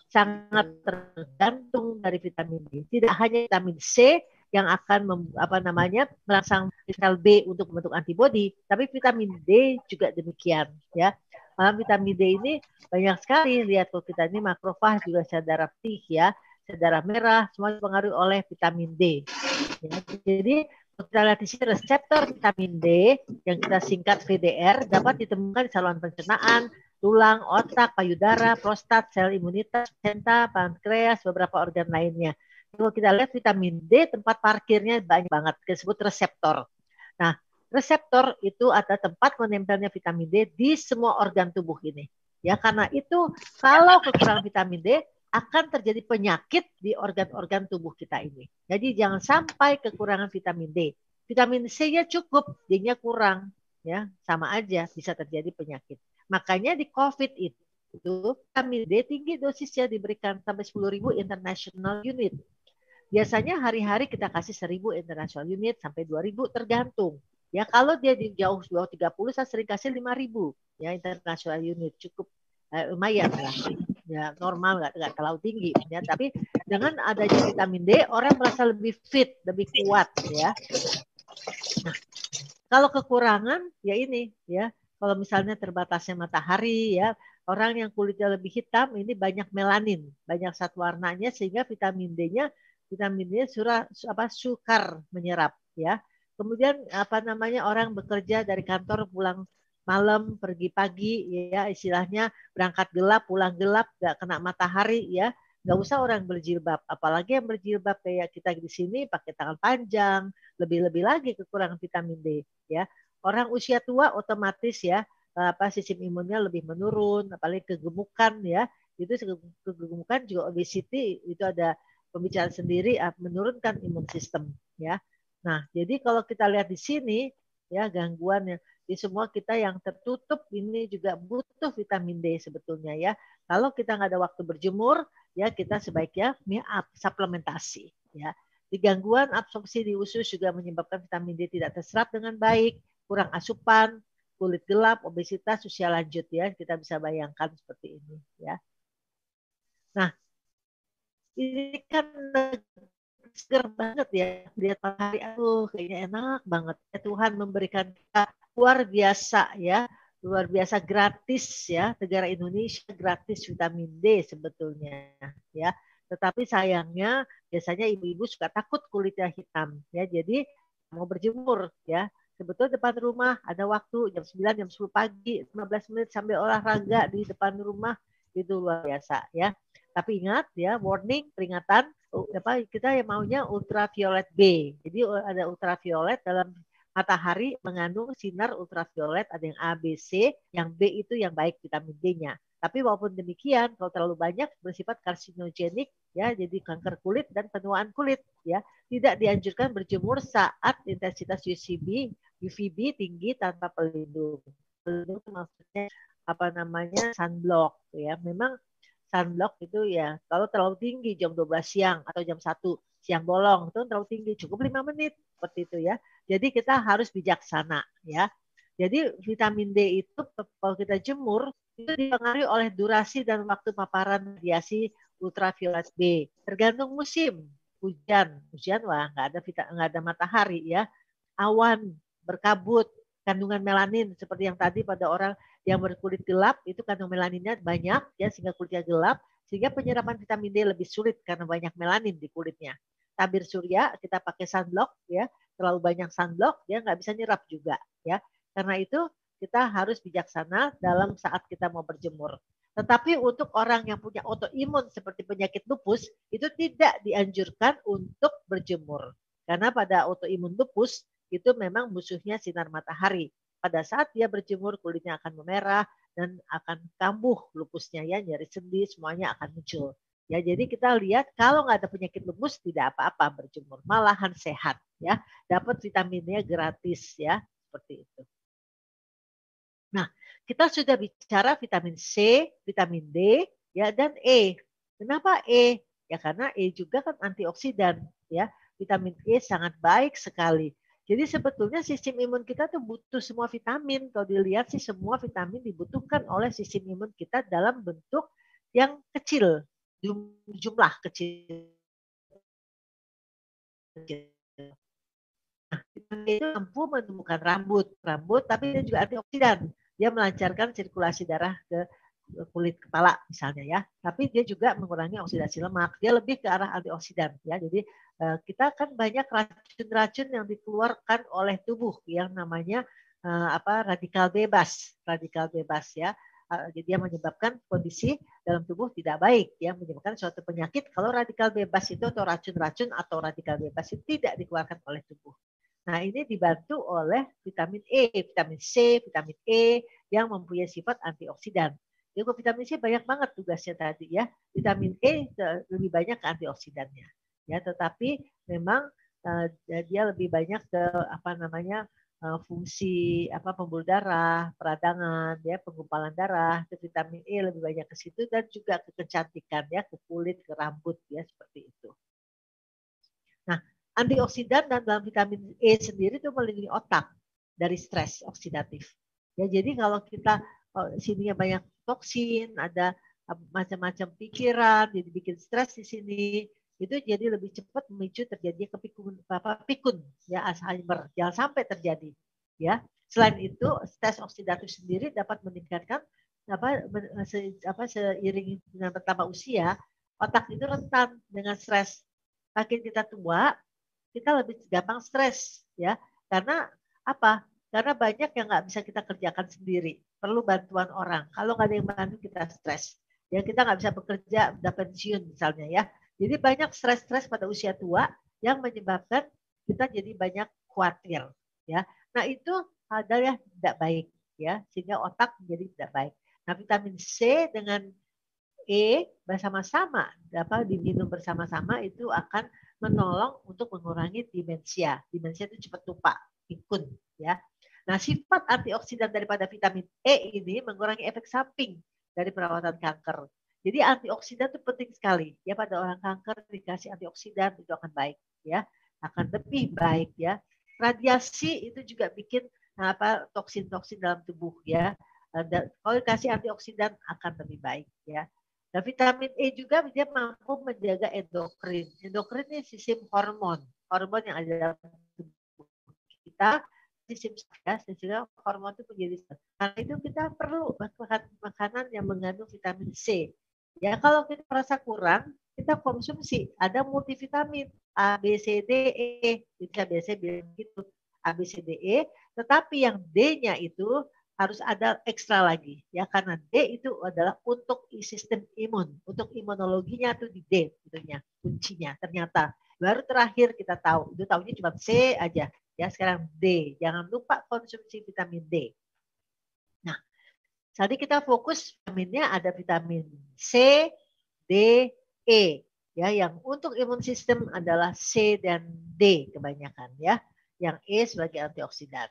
Speaker 2: sangat tergantung dari vitamin D. Tidak hanya vitamin C, yang akan mem, apa namanya merangsang sel B untuk membentuk antibodi, tapi vitamin D juga demikian ya. Malam vitamin D ini banyak sekali lihat kalau kita ini makrofag juga sel darah putih ya, sel darah merah semua dipengaruhi oleh vitamin D. Ya, jadi kita lihat di sini reseptor vitamin D yang kita singkat VDR dapat ditemukan di saluran pencernaan, tulang, otak, payudara, prostat, sel imunitas, senta, pankreas, beberapa organ lainnya kalau kita lihat vitamin D tempat parkirnya banyak banget disebut reseptor. Nah, reseptor itu ada tempat menempelnya vitamin D di semua organ tubuh ini. Ya, karena itu kalau kekurangan vitamin D akan terjadi penyakit di organ-organ tubuh kita ini. Jadi jangan sampai kekurangan vitamin D. Vitamin C-nya cukup, D-nya kurang, ya sama aja bisa terjadi penyakit. Makanya di COVID itu vitamin D tinggi dosisnya diberikan sampai 10.000 international unit. Biasanya hari-hari kita kasih 1000 international unit sampai 2000 tergantung. Ya kalau dia di jauh bawah 30 saya sering kasih 5000 ya international unit cukup eh, lumayan lah. Ya normal nggak nggak terlalu tinggi ya tapi dengan adanya vitamin D orang merasa lebih fit, lebih kuat ya. Nah, kalau kekurangan ya ini ya kalau misalnya terbatasnya matahari ya orang yang kulitnya lebih hitam ini banyak melanin, banyak zat warnanya sehingga vitamin D-nya vitamin D surah apa sukar menyerap ya. Kemudian apa namanya orang bekerja dari kantor pulang malam pergi pagi ya istilahnya berangkat gelap pulang gelap nggak kena matahari ya. Nggak usah orang berjilbab apalagi yang berjilbab kayak kita di sini pakai tangan panjang lebih-lebih lagi kekurangan vitamin D ya. Orang usia tua otomatis ya apa sistem imunnya lebih menurun apalagi kegemukan ya. Itu kegemukan juga obesity itu ada pembicaraan sendiri ah, menurunkan imun sistem ya. Nah, jadi kalau kita lihat di sini ya gangguan yang di semua kita yang tertutup ini juga butuh vitamin D sebetulnya ya. Kalau kita nggak ada waktu berjemur ya kita sebaiknya mie up suplementasi ya. Di gangguan absorpsi di usus juga menyebabkan vitamin D tidak terserap dengan baik, kurang asupan, kulit gelap, obesitas usia lanjut ya. Kita bisa bayangkan seperti ini ya. Nah, ini kan seger banget ya lihat matahari aduh kayaknya enak banget. Ya Tuhan memberikan kita luar biasa ya luar biasa gratis ya negara Indonesia gratis vitamin D sebetulnya ya. Tetapi sayangnya biasanya ibu-ibu suka takut kulitnya hitam ya jadi mau berjemur ya. Sebetulnya depan rumah ada waktu jam 9 jam 10 pagi 15 menit sambil olahraga di depan rumah itu luar biasa ya tapi ingat ya, warning, peringatan, apa kita yang maunya ultraviolet B. Jadi ada ultraviolet dalam matahari mengandung sinar ultraviolet ada yang A, B, C, yang B itu yang baik vitamin D-nya. Tapi walaupun demikian, kalau terlalu banyak bersifat karsinogenik, ya, jadi kanker kulit dan penuaan kulit, ya, tidak dianjurkan berjemur saat intensitas UCB, UVB tinggi tanpa pelindung. Pelindung maksudnya apa namanya sunblock, ya. Memang sunblock itu ya kalau terlalu tinggi jam 12 siang atau jam 1 siang bolong itu terlalu tinggi cukup lima menit seperti itu ya. Jadi kita harus bijaksana ya. Jadi vitamin D itu kalau kita jemur itu dipengaruhi oleh durasi dan waktu paparan radiasi ultraviolet B. Tergantung musim, hujan, hujan wah nggak ada vita, nggak ada matahari ya, awan berkabut, kandungan melanin seperti yang tadi pada orang yang berkulit gelap itu kandungan melaninnya banyak ya sehingga kulitnya gelap sehingga penyerapan vitamin D lebih sulit karena banyak melanin di kulitnya. Tabir surya kita pakai sunblock ya terlalu banyak sunblock dia nggak bisa nyerap juga ya. Karena itu kita harus bijaksana dalam saat kita mau berjemur. Tetapi untuk orang yang punya autoimun seperti penyakit lupus itu tidak dianjurkan untuk berjemur. Karena pada autoimun lupus itu memang musuhnya sinar matahari. Pada saat dia berjemur kulitnya akan memerah dan akan kambuh lupusnya ya, nyeri sendi semuanya akan muncul. Ya, jadi kita lihat kalau nggak ada penyakit lupus tidak apa-apa berjemur, malahan sehat ya, dapat vitaminnya gratis ya, seperti itu. Nah, kita sudah bicara vitamin C, vitamin D, ya dan E. Kenapa E? Ya karena E juga kan antioksidan, ya. Vitamin E sangat baik sekali. Jadi sebetulnya sistem imun kita tuh butuh semua vitamin. Kalau dilihat sih semua vitamin dibutuhkan oleh sistem imun kita dalam bentuk yang kecil, jumlah kecil. Nah, itu mampu menemukan rambut, rambut, tapi dia juga antioksidan dia melancarkan sirkulasi darah ke kulit kepala misalnya ya. Tapi dia juga mengurangi oksidasi lemak. Dia lebih ke arah antioksidan ya. Jadi eh, kita kan banyak racun-racun yang dikeluarkan oleh tubuh yang namanya eh, apa radikal bebas, radikal bebas ya. Jadi dia menyebabkan kondisi dalam tubuh tidak baik ya, menyebabkan suatu penyakit kalau radikal bebas itu atau racun-racun atau radikal bebas itu tidak dikeluarkan oleh tubuh. Nah, ini dibantu oleh vitamin E, vitamin C, vitamin E yang mempunyai sifat antioksidan. Jadi vitamin C banyak banget tugasnya tadi ya. Vitamin E lebih banyak ke antioksidannya. Ya, tetapi memang uh, dia lebih banyak ke apa namanya uh, fungsi apa pembuluh darah, peradangan, ya penggumpalan darah. Ke vitamin E lebih banyak ke situ dan juga ke kecantikan ya, ke kulit, ke rambut ya seperti itu. Nah, antioksidan dan dalam vitamin E sendiri itu melindungi otak dari stres oksidatif. Ya, jadi kalau kita oh, sininya banyak toksin, ada macam-macam pikiran, jadi bikin stres di sini, itu jadi lebih cepat memicu terjadinya kepikun apa pikun ya Alzheimer. Jangan sampai terjadi. Ya. Selain itu, stres oksidatif sendiri dapat meningkatkan apa, se, apa seiring dengan bertambah usia, otak itu rentan dengan stres. Makin kita tua, kita lebih gampang stres ya karena apa karena banyak yang nggak bisa kita kerjakan sendiri perlu bantuan orang. Kalau nggak ada yang bantu kita stres. Ya kita nggak bisa bekerja udah pensiun misalnya ya. Jadi banyak stres-stres pada usia tua yang menyebabkan kita jadi banyak khawatir ya. Nah itu ada yang tidak baik ya. Sehingga otak menjadi tidak baik. Nah vitamin C dengan E bersama-sama dapat diminum bersama-sama itu akan menolong untuk mengurangi demensia. Demensia itu cepat lupa, pikun ya. Nah, sifat antioksidan daripada vitamin E ini mengurangi efek samping dari perawatan kanker. Jadi antioksidan itu penting sekali ya pada orang kanker dikasih antioksidan itu akan baik ya, akan lebih baik ya. Radiasi itu juga bikin nah, apa toksin-toksin dalam tubuh ya. Dan kalau dikasih antioksidan akan lebih baik ya. Nah, vitamin E juga dia mampu menjaga endokrin. Endokrin ini sistem hormon, hormon yang ada dalam tubuh kita, sistem ya, sehingga hormon itu menjadi karena itu kita perlu makan makanan yang mengandung vitamin C. Ya kalau kita merasa kurang, kita konsumsi ada multivitamin A, B, C, D, E. Bisa biasa bilang gitu A, B, C, D, E. Tetapi yang D-nya itu harus ada ekstra lagi ya karena D itu adalah untuk sistem imun untuk imunologinya tuh di D itunya kuncinya ternyata baru terakhir kita tahu itu tahunya cuma C aja ya sekarang D. Jangan lupa konsumsi vitamin D. Nah Tadi kita fokus vitaminnya ada vitamin C, D, E. Ya yang untuk imun sistem adalah C dan D kebanyakan ya. Yang E sebagai antioksidan.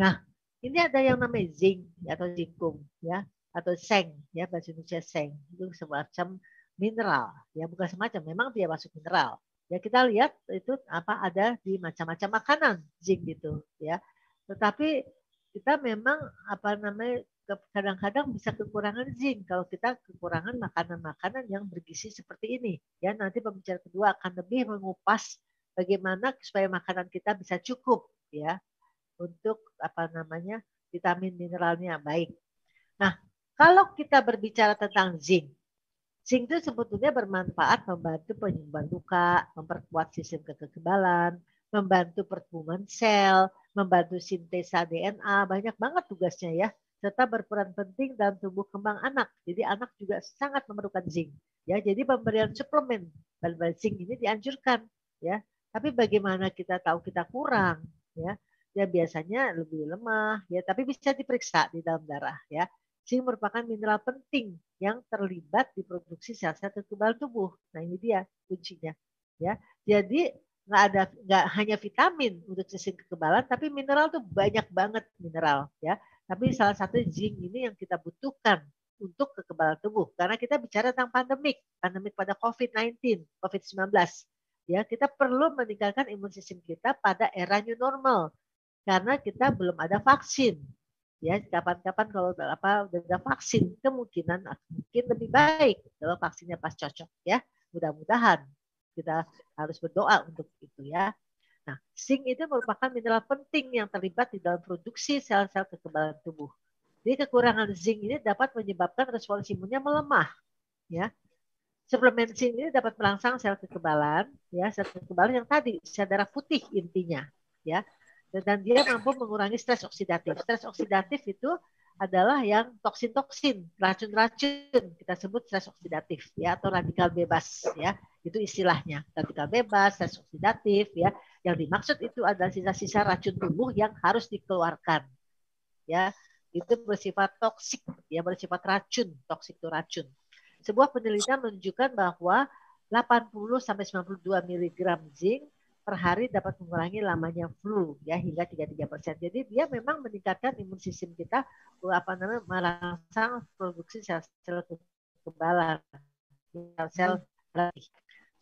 Speaker 2: Nah, ini ada yang namanya zinc atau zinkum ya atau seng ya bahasa Indonesia seng. Itu semacam mineral ya bukan semacam memang dia masuk mineral ya kita lihat itu apa ada di macam-macam makanan zinc gitu ya tetapi kita memang apa namanya kadang-kadang bisa kekurangan zinc kalau kita kekurangan makanan-makanan yang bergizi seperti ini. Ya, nanti pembicara kedua akan lebih mengupas bagaimana supaya makanan kita bisa cukup ya untuk apa namanya vitamin mineralnya baik. Nah, kalau kita berbicara tentang zinc, zinc itu sebetulnya bermanfaat membantu penyembuhan luka, memperkuat sistem kekebalan, membantu pertumbuhan sel, membantu sintesa DNA, banyak banget tugasnya ya serta berperan penting dalam tumbuh kembang anak. Jadi anak juga sangat memerlukan zinc. Ya, jadi pemberian suplemen bahan zinc ini dianjurkan. Ya, tapi bagaimana kita tahu kita kurang? Ya, ya biasanya lebih lemah. Ya, tapi bisa diperiksa di dalam darah. Ya, zinc merupakan mineral penting yang terlibat di produksi sel-sel kekebalan tubuh. Nah ini dia kuncinya. Ya, jadi nggak ada nggak hanya vitamin untuk sistem kekebalan, tapi mineral tuh banyak banget mineral. Ya, tapi salah satu zinc ini yang kita butuhkan untuk kekebalan tubuh. Karena kita bicara tentang pandemik, pandemik pada COVID-19, COVID-19. Ya, kita perlu meningkatkan imun sistem kita pada era new normal. Karena kita belum ada vaksin. Ya, kapan-kapan kalau apa udah ada vaksin, kemungkinan mungkin lebih baik kalau vaksinnya pas cocok ya. Mudah-mudahan kita harus berdoa untuk itu ya. Nah, zinc itu merupakan mineral penting yang terlibat di dalam produksi sel-sel kekebalan tubuh. Jadi kekurangan zinc ini dapat menyebabkan respons imunnya melemah. Ya, suplemen zinc ini dapat merangsang sel kekebalan, ya sel kekebalan yang tadi sel darah putih intinya, ya. Dan dia mampu mengurangi stres oksidatif. Stres oksidatif itu adalah yang toksin-toksin, racun-racun kita sebut stres oksidatif ya atau radikal bebas ya. Itu istilahnya. Radikal bebas, stres oksidatif ya yang dimaksud itu adalah sisa-sisa racun tubuh yang harus dikeluarkan. Ya, itu bersifat toksik, ya bersifat racun, toksik itu racun. Sebuah penelitian menunjukkan bahwa 80 sampai 92 mg zinc per hari dapat mengurangi lamanya flu ya hingga 33 persen. Jadi dia memang meningkatkan imun sistem kita apa namanya merangsang produksi sel-sel kekebalan, sel-sel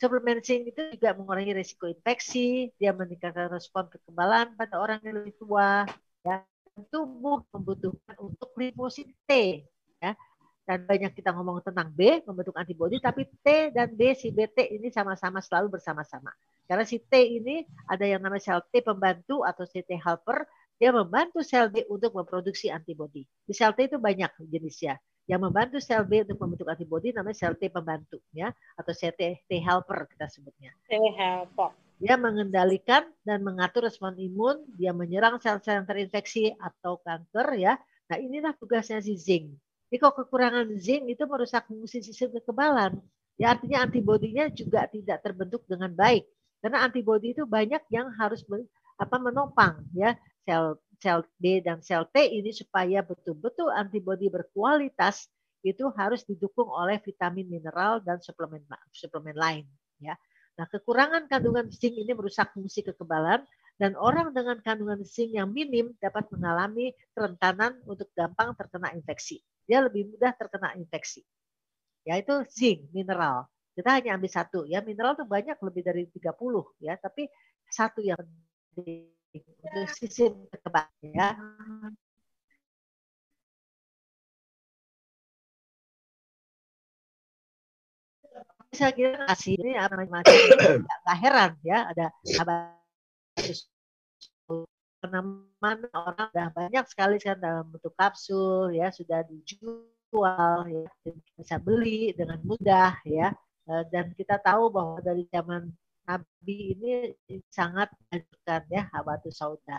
Speaker 2: Suplemen zinc itu juga mengurangi risiko infeksi, dia meningkatkan respon kekebalan pada orang yang lebih tua, ya. Tubuh membutuhkan untuk limfosit T, ya. Dan banyak kita ngomong tentang B, membentuk antibodi, tapi T dan B, si BT ini sama-sama selalu bersama-sama. Karena si T ini ada yang namanya sel T pembantu atau CT helper, dia membantu sel B untuk memproduksi antibodi. Di sel T itu banyak jenisnya yang membantu sel B untuk membentuk antibodi namanya sel T pembantu ya atau sel T, T helper kita sebutnya.
Speaker 3: T helper.
Speaker 2: Dia mengendalikan dan mengatur respon imun, dia menyerang sel-sel yang terinfeksi atau kanker ya. Nah, inilah tugasnya si zinc. Jadi kalau kekurangan zinc itu merusak fungsi sistem kekebalan. Ya artinya antibodinya juga tidak terbentuk dengan baik. Karena antibodi itu banyak yang harus apa menopang ya sel sel B dan sel T ini supaya betul-betul antibodi berkualitas itu harus didukung oleh vitamin mineral dan suplemen suplemen lain ya. Nah, kekurangan kandungan zinc ini merusak fungsi kekebalan dan orang dengan kandungan zinc yang minim dapat mengalami kerentanan untuk gampang terkena infeksi. Dia lebih mudah terkena infeksi. Yaitu zinc mineral. Kita hanya ambil satu ya. Mineral itu banyak lebih dari 30 ya, tapi satu yang penting untuk sistem kekebalan ya. Saya kira kasih ini apa macam nggak heran ya. Ada mana orang sudah banyak sekali kan dalam bentuk kapsul ya. Sudah dijual ya. Bisa beli dengan mudah ya dan kita tahu bahwa dari zaman Nabi ini sangat mengajukan ya habatus sauda.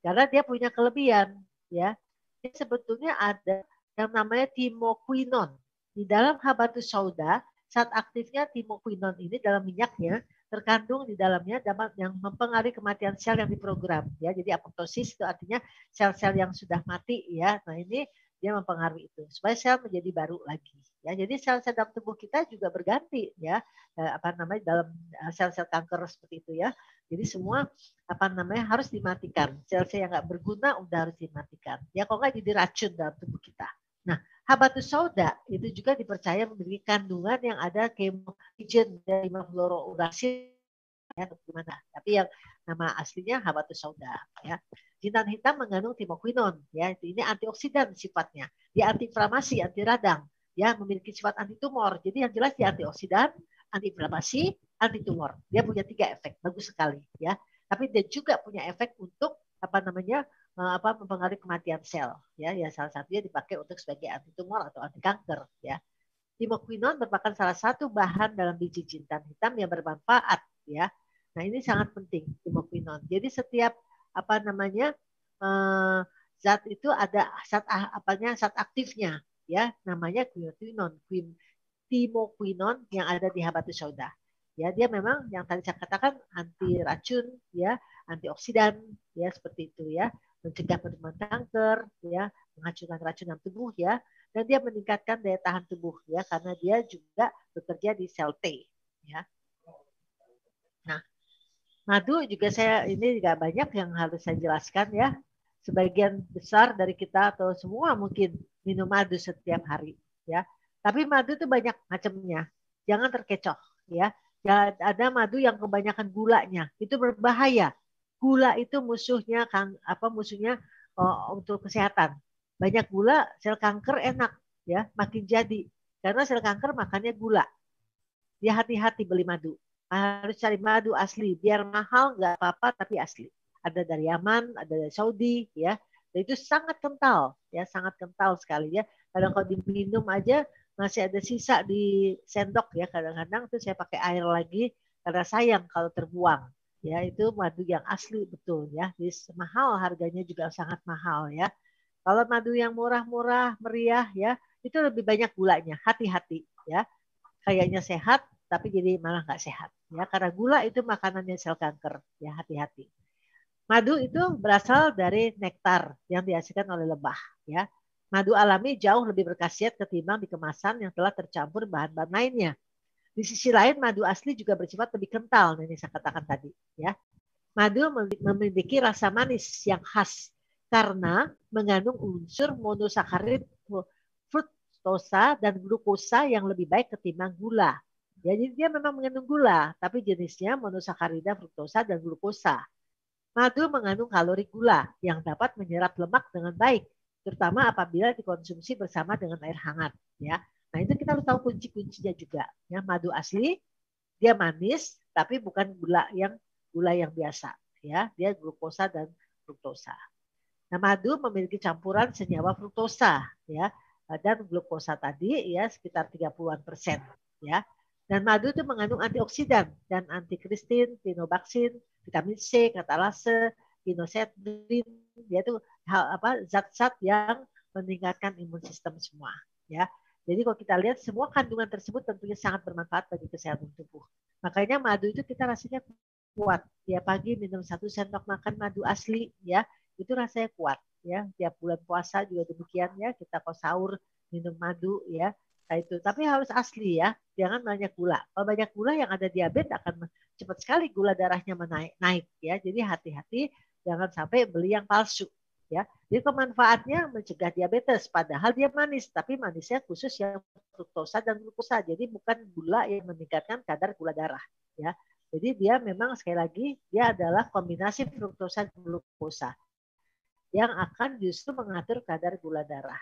Speaker 2: Karena dia punya kelebihan ya. Ini sebetulnya ada yang namanya timoquinon. Di dalam habatus sauda, saat aktifnya timoquinon ini dalam minyaknya terkandung di dalamnya dapat yang mempengaruhi kematian sel yang diprogram ya. Jadi apoptosis itu artinya sel-sel yang sudah mati ya. Nah, ini dia mempengaruhi itu. Supaya sel menjadi baru lagi ya. Jadi sel-sel dalam tubuh kita juga berganti ya. Eh, apa namanya dalam eh, sel-sel kanker seperti itu ya. Jadi semua apa namanya harus dimatikan. Sel-sel yang nggak berguna udah harus dimatikan. Ya kok nggak jadi racun dalam tubuh kita? Nah habatus sauda itu juga dipercaya memiliki kandungan yang ada kemogen dari fluorouracil ya gimana. Tapi yang nama aslinya habatus sauda ya Jintan hitam mengandung timoquinon, ya ini antioksidan sifatnya. Dia antiinflamasi, anti radang, ya memiliki sifat anti tumor. Jadi yang jelas dia antioksidan, antiinflamasi, anti tumor. Dia punya tiga efek, bagus sekali, ya. Tapi dia juga punya efek untuk apa namanya eh, apa mempengaruhi kematian sel, ya. Ya salah satunya dipakai untuk sebagai anti tumor atau anti kanker, ya. Timoquinon merupakan salah satu bahan dalam biji jintan hitam yang bermanfaat, ya. Nah ini sangat penting timoquinon. Jadi setiap apa namanya uh, zat itu ada zat apanya zat aktifnya ya. Namanya quinotinon quin timoquinon yang ada di habatus sauda. Ya dia memang yang tadi saya katakan anti racun ya antioksidan ya seperti itu ya. Mencegah penerimaan kanker ya menghancurkan racun dalam tubuh ya. Dan dia meningkatkan daya tahan tubuh ya karena dia juga bekerja di sel T ya Madu juga saya ini juga banyak yang harus saya jelaskan ya. Sebagian besar dari kita atau semua mungkin minum madu setiap hari ya. Tapi madu itu banyak macamnya. Jangan terkecoh ya. Ada madu yang kebanyakan gulanya, itu berbahaya. Gula itu musuhnya kan apa musuhnya oh, untuk kesehatan. Banyak gula sel kanker enak ya, makin jadi. Karena sel kanker makannya gula. Ya hati-hati beli madu harus cari madu asli. Biar mahal nggak apa-apa tapi asli. Ada dari Yaman ada dari Saudi ya. Dan itu sangat kental ya. Sangat kental sekali ya. Kadang kalau diminum aja masih ada sisa di sendok ya. Kadang-kadang tuh saya pakai air lagi karena sayang kalau terbuang ya. Itu madu yang asli betul ya. Jadi mahal harganya juga sangat mahal ya. Kalau madu yang murah-murah meriah ya itu lebih banyak gulanya. Hati-hati ya. Kayaknya sehat tapi jadi malah nggak sehat ya karena gula itu makanannya sel kanker. Ya hati-hati. Madu itu berasal dari nektar yang dihasilkan oleh lebah ya. Madu alami jauh lebih berkhasiat ketimbang di kemasan yang telah tercampur bahan-bahan lainnya. Di sisi lain madu asli juga bersifat lebih kental ini saya katakan tadi ya. Madu memiliki rasa manis yang khas karena mengandung unsur monosakarid fruktosa dan glukosa yang lebih baik ketimbang gula Ya, jadi dia memang mengandung gula, tapi jenisnya monosakarida, fruktosa, dan glukosa. Madu mengandung kalori gula yang dapat menyerap lemak dengan baik, terutama apabila dikonsumsi bersama dengan air hangat. Ya, nah itu kita harus tahu kunci-kuncinya juga. Ya, madu asli dia manis, tapi bukan gula yang gula yang biasa. Ya, dia glukosa dan fruktosa. Nah, madu memiliki campuran senyawa fruktosa, ya, dan glukosa tadi ya sekitar 30-an persen. Ya, dan madu itu mengandung antioksidan dan antikristin, pinobaksin, vitamin C, katalase, inosetrin, yaitu hal apa zat-zat yang meningkatkan imun sistem semua, ya. Jadi kalau kita lihat semua kandungan tersebut tentunya sangat bermanfaat bagi kesehatan tubuh. Makanya madu itu kita rasanya kuat. Ya pagi minum satu sendok makan madu asli, ya itu rasanya kuat. Ya tiap bulan puasa juga demikian ya kita kalau sahur minum madu ya Nah, itu tapi harus asli ya, jangan banyak gula. Kalau banyak gula yang ada diabetes akan cepat sekali gula darahnya menaik naik ya. Jadi hati-hati jangan sampai beli yang palsu ya. Jadi kemanfaatnya mencegah diabetes padahal dia manis tapi manisnya khusus yang fruktosa dan glukosa. Jadi bukan gula yang meningkatkan kadar gula darah ya. Jadi dia memang sekali lagi dia adalah kombinasi fruktosa dan glukosa yang akan justru mengatur kadar gula darah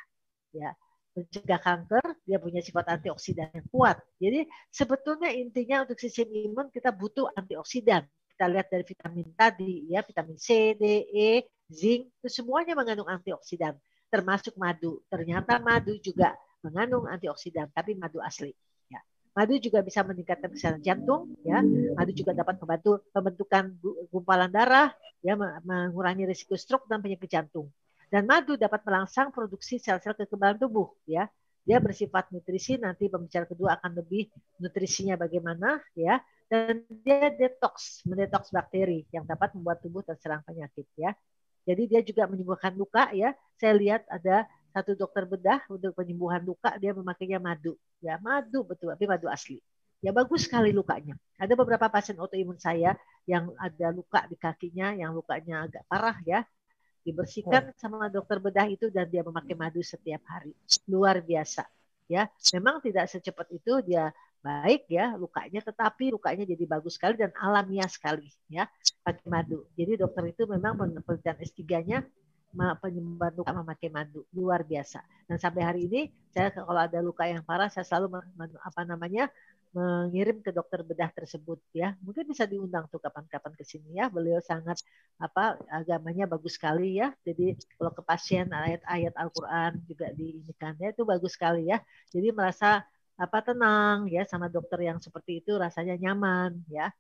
Speaker 2: ya mencegah kanker, dia punya sifat antioksidan yang kuat. Jadi sebetulnya intinya untuk sistem imun kita butuh antioksidan. Kita lihat dari vitamin tadi ya, vitamin C, D, E, zinc itu semuanya mengandung antioksidan, termasuk madu. Ternyata madu juga mengandung antioksidan, tapi madu asli. Ya. Madu juga bisa meningkatkan kesehatan jantung, ya. Madu juga dapat membantu pembentukan gumpalan darah, ya, mengurangi risiko stroke dan penyakit jantung. Dan madu dapat melangsang produksi sel-sel kekebalan tubuh ya. Dia bersifat nutrisi, nanti pembicara kedua akan lebih nutrisinya bagaimana ya. Dan dia detox, mendetoks bakteri yang dapat membuat tubuh terserang penyakit ya. Jadi dia juga menyembuhkan luka ya. Saya lihat ada satu dokter bedah untuk penyembuhan luka dia memakainya madu. Ya madu betul, tapi madu asli. Ya bagus sekali lukanya. Ada beberapa pasien autoimun saya yang ada luka di kakinya, yang lukanya agak parah ya, dibersihkan oh. sama dokter bedah itu dan dia memakai madu setiap hari. Luar biasa. Ya, memang tidak secepat itu dia baik ya lukanya tetapi lukanya jadi bagus sekali dan alamiah sekali ya pakai madu. Jadi dokter itu memang penelitian S3-nya penyembuhan luka memakai madu luar biasa. Dan sampai hari ini saya kalau ada luka yang parah saya selalu apa namanya mengirim ke dokter bedah tersebut ya. Mungkin bisa diundang tuh kapan-kapan ke sini ya. Beliau sangat apa agamanya bagus sekali ya. Jadi kalau ke pasien ayat-ayat Al-Qur'an juga diinikan ya itu bagus sekali ya. Jadi merasa apa tenang ya sama dokter yang seperti itu rasanya nyaman ya.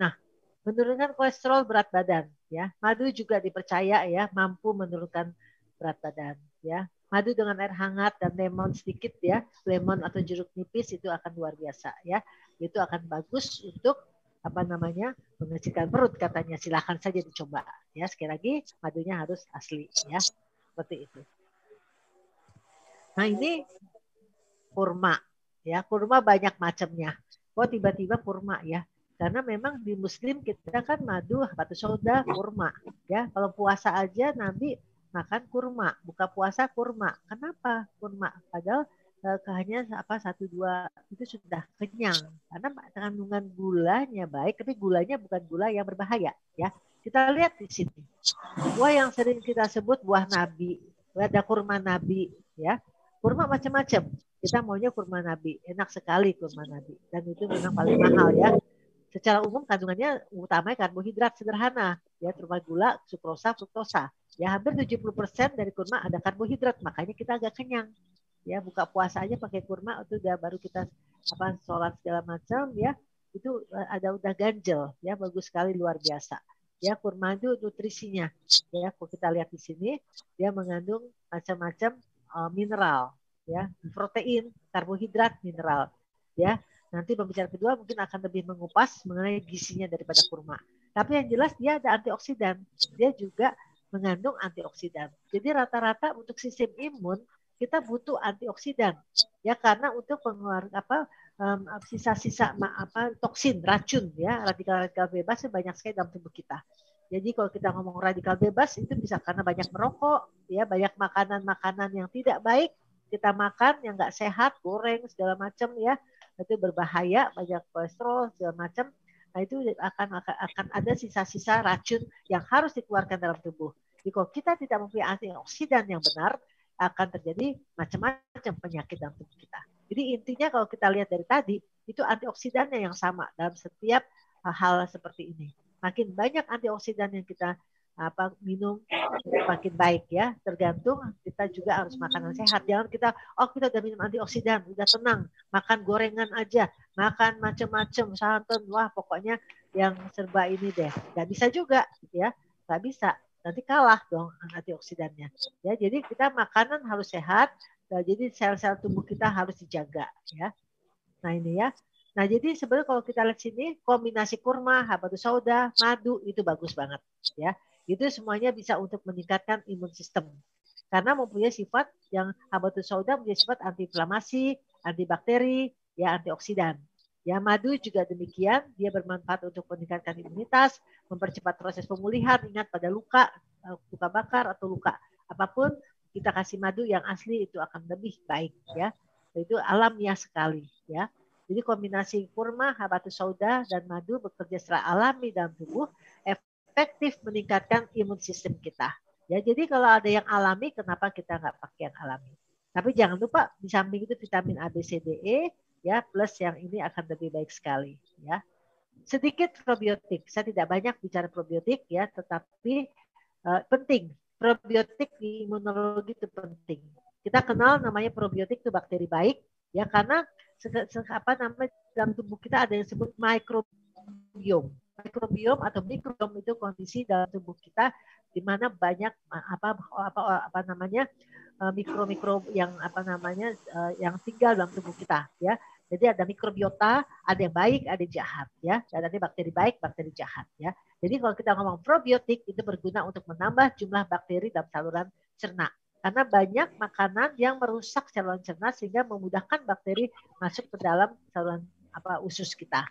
Speaker 2: Nah, menurunkan kolesterol berat badan ya. Madu juga dipercaya ya mampu menurunkan berat badan ya. Madu dengan air hangat dan lemon sedikit ya, lemon atau jeruk nipis itu akan luar biasa ya. Itu akan bagus untuk apa namanya mengecilkan perut katanya. Silahkan saja dicoba ya. Sekali lagi madunya harus asli ya. Seperti itu. Nah ini kurma ya. Kurma banyak macamnya. Kok tiba-tiba kurma ya. Karena memang di muslim kita kan madu batu soda kurma ya. Kalau puasa aja nanti makan kurma, buka puasa kurma. Kenapa kurma? Padahal eh, hanya apa satu dua itu sudah kenyang karena kandungan gulanya baik, tapi gulanya bukan gula yang berbahaya ya. Kita lihat di sini buah yang sering kita sebut buah nabi, ada kurma nabi ya, kurma macam-macam. Kita maunya kurma nabi, enak sekali kurma nabi dan itu memang paling mahal ya. Secara umum kandungannya utamanya karbohidrat sederhana ya, terutama gula, sukrosa, fruktosa. Ya hampir 70% dari kurma ada karbohidrat, makanya kita agak kenyang. Ya buka puasa aja pakai kurma itu udah baru kita apa sholat segala macam ya. Itu eh, ada udah ganjel. Ya bagus sekali luar biasa. Ya kurma itu nutrisinya. Ya kalau kita lihat di sini dia mengandung macam-macam uh, mineral. Ya protein karbohidrat mineral. Ya nanti pembicaraan kedua mungkin akan lebih mengupas mengenai gizinya daripada kurma tapi yang jelas dia ada antioksidan. Dia juga mengandung antioksidan. Jadi rata-rata untuk sistem imun kita butuh antioksidan. Ya karena untuk pengeluaran apa sisa-sisa um, apa toksin racun ya. Radikal-radikal bebas banyak sekali dalam tubuh kita. Jadi kalau kita ngomong radikal bebas itu bisa karena banyak merokok ya banyak makanan-makanan yang tidak baik kita makan yang nggak sehat goreng segala macam ya. Itu berbahaya banyak kolesterol segala macam Nah itu akan akan, ada sisa-sisa racun yang harus dikeluarkan dalam tubuh. Jadi kalau kita tidak mempunyai antioksidan yang benar, akan terjadi macam-macam penyakit dalam tubuh kita. Jadi intinya kalau kita lihat dari tadi, itu antioksidannya yang sama dalam setiap hal seperti ini. Makin banyak antioksidan yang kita apa minum makin baik ya. Tergantung kita juga harus makanan sehat. Jangan kita oh kita udah minum antioksidan udah tenang makan gorengan aja makan macam-macam santan wah pokoknya yang serba ini deh. Nggak bisa juga ya. Nggak bisa. Nanti kalah dong antioksidannya. Ya jadi kita makanan harus sehat nah, jadi sel-sel tubuh kita harus dijaga ya. Nah ini ya. Nah, jadi sebenarnya kalau kita lihat sini kombinasi kurma, habatus sauda, madu itu bagus banget ya. Itu semuanya bisa untuk meningkatkan imun sistem. Karena mempunyai sifat yang habatus sauda mempunyai sifat antiinflamasi, antibakteri, ya antioksidan. Ya, madu juga demikian, dia bermanfaat untuk meningkatkan imunitas, mempercepat proses pemulihan, ingat pada luka, eh, luka bakar atau luka apa pun, kita kasih madu yang asli itu akan lebih baik ya. Itu alamiah sekali ya. Jadi kombinasi kurma, habatus sauda dan madu bekerja secara alami dalam tubuh efektif meningkatkan imun sistem kita. Ya, jadi kalau ada yang alami, kenapa kita nggak pakai yang alami? Tapi jangan lupa di samping itu vitamin A, B, C, D, E, ya plus yang ini akan lebih baik sekali. Ya, sedikit probiotik. Saya tidak banyak bicara probiotik ya, tetapi uh, penting. Probiotik di imunologi itu penting. Kita kenal namanya probiotik itu bakteri baik, ya karena apa namanya dalam tubuh kita ada yang disebut microbiome mikrobiom atau mikrobiom itu kondisi dalam tubuh kita di mana banyak apa apa apa namanya eh, mikro-mikro yang apa namanya eh, yang tinggal dalam tubuh kita ya. Jadi ada mikrobiota, ada yang baik, ada yang jahat ya. Ada bakteri baik, bakteri jahat ya. Jadi kalau kita ngomong probiotik itu berguna untuk menambah jumlah bakteri dalam saluran cerna Karena banyak makanan yang merusak saluran cerna sehingga memudahkan bakteri masuk ke dalam saluran apa usus kita.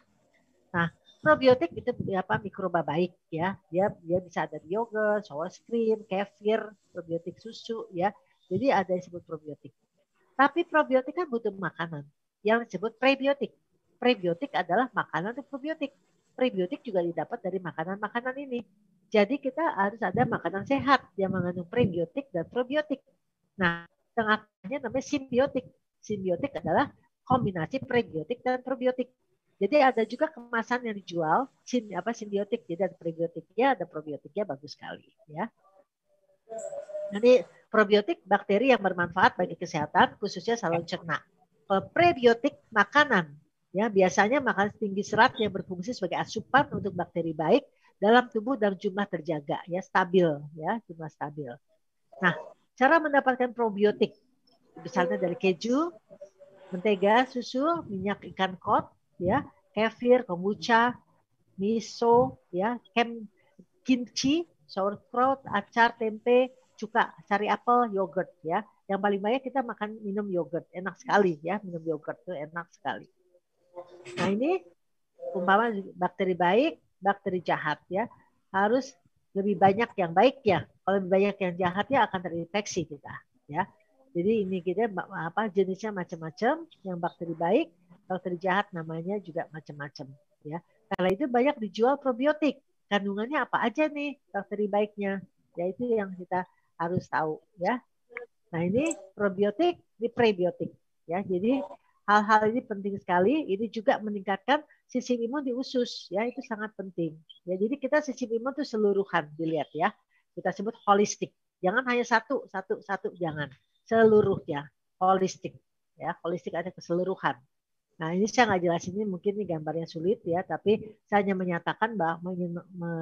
Speaker 2: Nah, probiotik itu apa mikroba baik ya. Dia dia bisa ada di yogurt, sour cream, kefir, probiotik susu ya. Jadi ada yang disebut probiotik. Tapi probiotik kan butuh makanan yang disebut prebiotik. Prebiotik adalah makanan untuk probiotik. Prebiotik juga didapat dari makanan-makanan ini. Jadi kita harus ada makanan sehat yang mengandung prebiotik dan probiotik. Nah, tengahnya namanya simbiotik. Simbiotik adalah kombinasi prebiotik dan probiotik. Jadi ada juga kemasan yang dijual sim, apa simbiotik, jadi ada prebiotiknya, ada probiotiknya bagus sekali, ya. Nanti probiotik bakteri yang bermanfaat bagi kesehatan, khususnya saluran cerna. Prebiotik makanan, ya biasanya makanan tinggi serat yang berfungsi sebagai asupan untuk bakteri baik dalam tubuh dan jumlah terjaga ya stabil ya jumlah stabil. Nah cara mendapatkan probiotik misalnya dari keju, mentega, susu, minyak ikan kod, ya, kefir, kombucha, miso, ya, kem, kimchi, sauerkraut, acar, tempe, cuka, sari apel, yogurt, ya. Yang paling banyak kita makan minum yogurt, enak sekali ya, minum yogurt itu enak sekali. Nah ini umpama bakteri baik bakteri jahat ya harus lebih banyak yang baik ya kalau lebih banyak yang jahat ya akan terinfeksi kita ya jadi ini kita apa jenisnya macam-macam yang bakteri baik bakteri jahat namanya juga macam-macam ya karena itu banyak dijual probiotik kandungannya apa aja nih bakteri baiknya ya itu yang kita harus tahu ya nah ini probiotik di prebiotik ya jadi hal-hal ini penting sekali ini juga meningkatkan sistem imun di usus ya itu sangat penting. Ya jadi kita sistem imun itu seluruhan dilihat ya. Kita sebut holistik. Jangan hanya satu satu satu jangan. Seluruhnya holistik ya. Holistik ada keseluruhan. Nah ini saya nggak ini mungkin ini gambarnya sulit ya, tapi saya hanya menyatakan bahwa ingin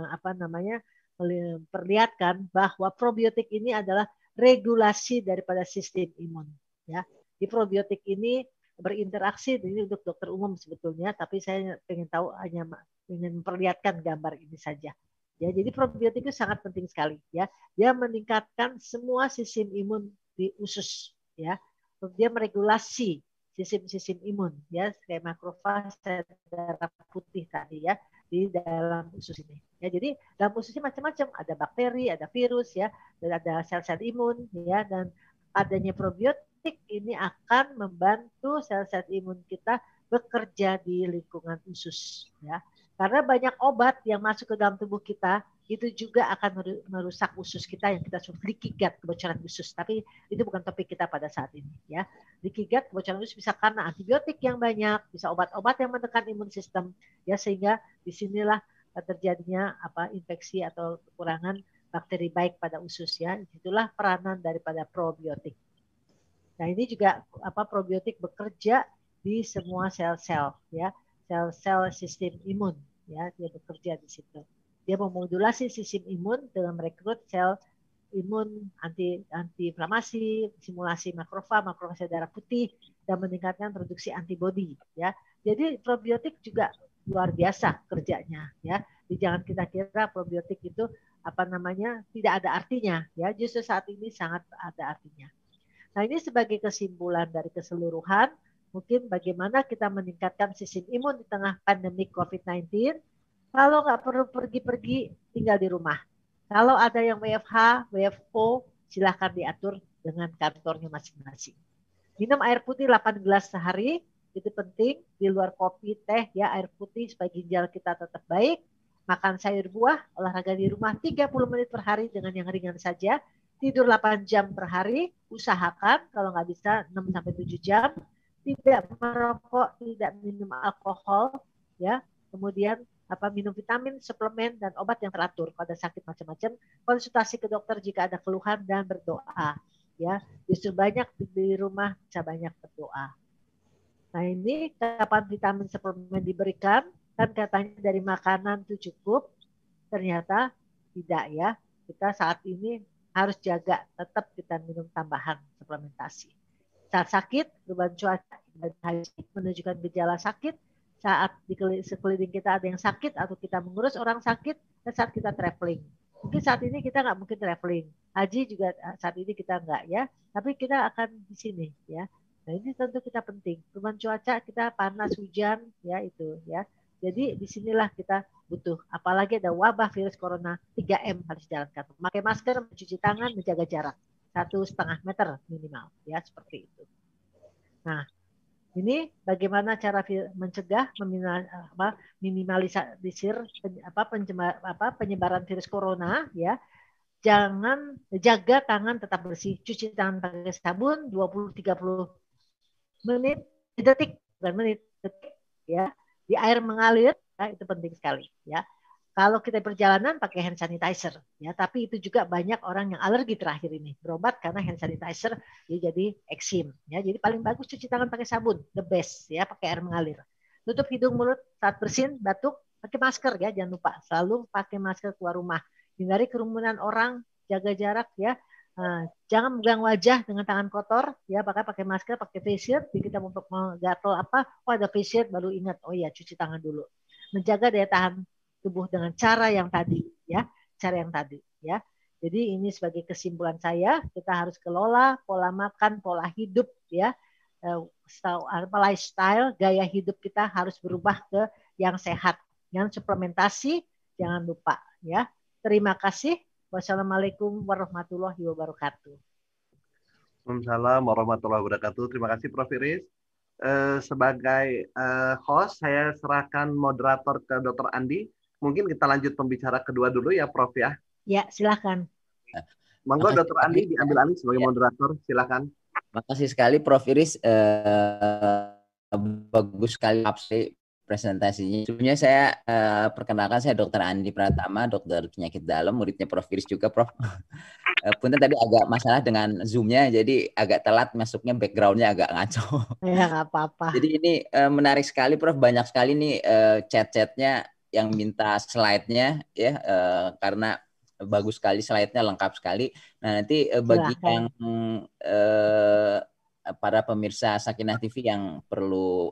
Speaker 2: apa namanya memperlihatkan bahwa probiotik ini adalah regulasi daripada sistem imun. Ya, di probiotik ini berinteraksi ini untuk dokter umum sebetulnya tapi saya ingin tahu hanya ingin memperlihatkan gambar ini saja ya. Jadi probiotik itu sangat penting sekali ya. Dia meningkatkan semua sistem imun di usus ya. Dia meregulasi sistem-sistem imun ya kayak makrofag darah putih tadi ya di dalam usus ini ya jadi dalam usus ini macam-macam ada bakteri ada virus ya dan ada sel-sel imun ya dan adanya probiotik ini akan membantu sel-sel imun kita bekerja di lingkungan usus ya. Karena banyak obat yang masuk ke dalam tubuh kita itu juga akan merusak usus kita yang kita sebut leaky kebocoran usus. Tapi itu bukan topik kita pada saat ini ya. Leaky kebocoran usus bisa karena antibiotik yang banyak, bisa obat-obat yang menekan imun sistem ya sehingga di sinilah terjadinya apa infeksi atau kekurangan bakteri baik pada usus ya. Itulah peranan daripada probiotik. Nah, ini juga apa probiotik bekerja di semua sel-sel ya, sel-sel sistem imun ya, dia bekerja di situ. Dia memodulasi sistem imun dengan merekrut sel imun anti anti-inflamasi, simulasi makrofag, makrofag darah putih dan meningkatkan produksi antibodi ya. Jadi probiotik juga luar biasa kerjanya ya. Jadi jangan kita kira probiotik itu apa namanya tidak ada artinya ya. Justru saat ini sangat ada artinya. Nah ini sebagai kesimpulan dari keseluruhan, mungkin bagaimana kita meningkatkan sistem imun di tengah pandemi COVID-19. Kalau nggak perlu pergi-pergi, tinggal di rumah. Kalau ada yang WFH, WFO, silahkan diatur dengan kantornya masing-masing. Minum air putih 8 gelas sehari, itu penting. Di luar kopi, teh, ya air putih supaya ginjal kita tetap baik. Makan sayur buah, olahraga di rumah 30 menit per hari dengan yang ringan saja tidur 8 jam per hari, usahakan kalau nggak bisa 6 sampai 7 jam, tidak merokok, tidak minum alkohol, ya. Kemudian apa minum vitamin, suplemen dan obat yang teratur pada sakit macam-macam, konsultasi ke dokter jika ada keluhan dan berdoa, ya. Justru banyak di rumah bisa banyak berdoa. Nah, ini kapan vitamin suplemen diberikan? Kan katanya dari makanan itu cukup. Ternyata tidak ya. Kita saat ini harus jaga tetap kita minum tambahan suplementasi. Saat sakit, perubahan cuaca menunjukkan gejala sakit, saat di sekeliling kita ada yang sakit atau kita mengurus orang sakit, dan saat kita traveling. Mungkin saat ini kita nggak mungkin traveling. Haji juga eh, saat ini kita nggak ya. Tapi kita akan di sini ya. Nah ini tentu kita penting. Perubahan cuaca kita panas hujan ya itu ya. Jadi di sinilah kita butuh. Apalagi ada wabah virus corona 3M harus dijalankan. Memakai masker, mencuci tangan, menjaga jarak satu setengah meter minimal ya seperti itu. Nah ini bagaimana cara mencegah meminimalisir apa, apa, penyebaran virus corona ya. Jangan jaga tangan tetap bersih, cuci tangan pakai sabun 20 30 menit detik bukan menit detik ya. Di air mengalir ya, itu penting sekali ya. Kalau kita perjalanan pakai hand sanitizer, ya, tapi itu juga banyak orang yang alergi terakhir ini berobat karena hand sanitizer ya jadi eksim, ya. Jadi paling bagus cuci tangan pakai sabun, the best, ya, pakai air mengalir. Tutup hidung mulut saat bersin, batuk, pakai masker ya, jangan lupa. Selalu pakai masker keluar rumah. Hindari kerumunan orang, jaga jarak ya. Nah, jangan megang wajah dengan tangan kotor, ya pakai pakai masker, pakai face shield. Jadi kita mau gatel apa, oh ada face shield baru ingat, oh iya cuci tangan dulu. Menjaga daya tahan tubuh dengan cara yang tadi ya. Cara yang tadi ya. Jadi ini sebagai kesimpulan saya kita harus kelola pola makan pola hidup ya. Eh, lifestyle gaya hidup kita harus berubah ke yang sehat. Yang suplementasi jangan lupa ya. Terima kasih. Wassalamualaikum warahmatullahi wabarakatuh.
Speaker 1: Waalaikumsalam warahmatullahi wabarakatuh. Terima kasih Prof. Iris. Eh, sebagai uh, host saya serahkan moderator ke Dr. Andi Mungkin kita lanjut pembicara kedua dulu ya, Prof ya.
Speaker 2: Ya, silakan.
Speaker 1: Monggo Dr. Andi diambil alih sebagai ya. moderator, silakan.
Speaker 3: Makasih sekali Prof Iris. Eh, bagus sekali absen presentasinya. Sebelumnya saya uh, perkenalkan saya Dr. Andi Pratama, dokter penyakit dalam, muridnya Prof Iris juga Prof. uh, punten tadi agak masalah dengan zoomnya, jadi agak telat masuknya backgroundnya agak ngaco.
Speaker 2: Ya nggak apa-apa.
Speaker 3: Jadi ini uh, menarik sekali Prof, banyak sekali nih uh, chat-chatnya yang minta slide-nya ya uh, karena bagus sekali slide-nya lengkap sekali. Nah, nanti uh, bagi Silahkan. yang uh, para pemirsa Sakinah TV yang perlu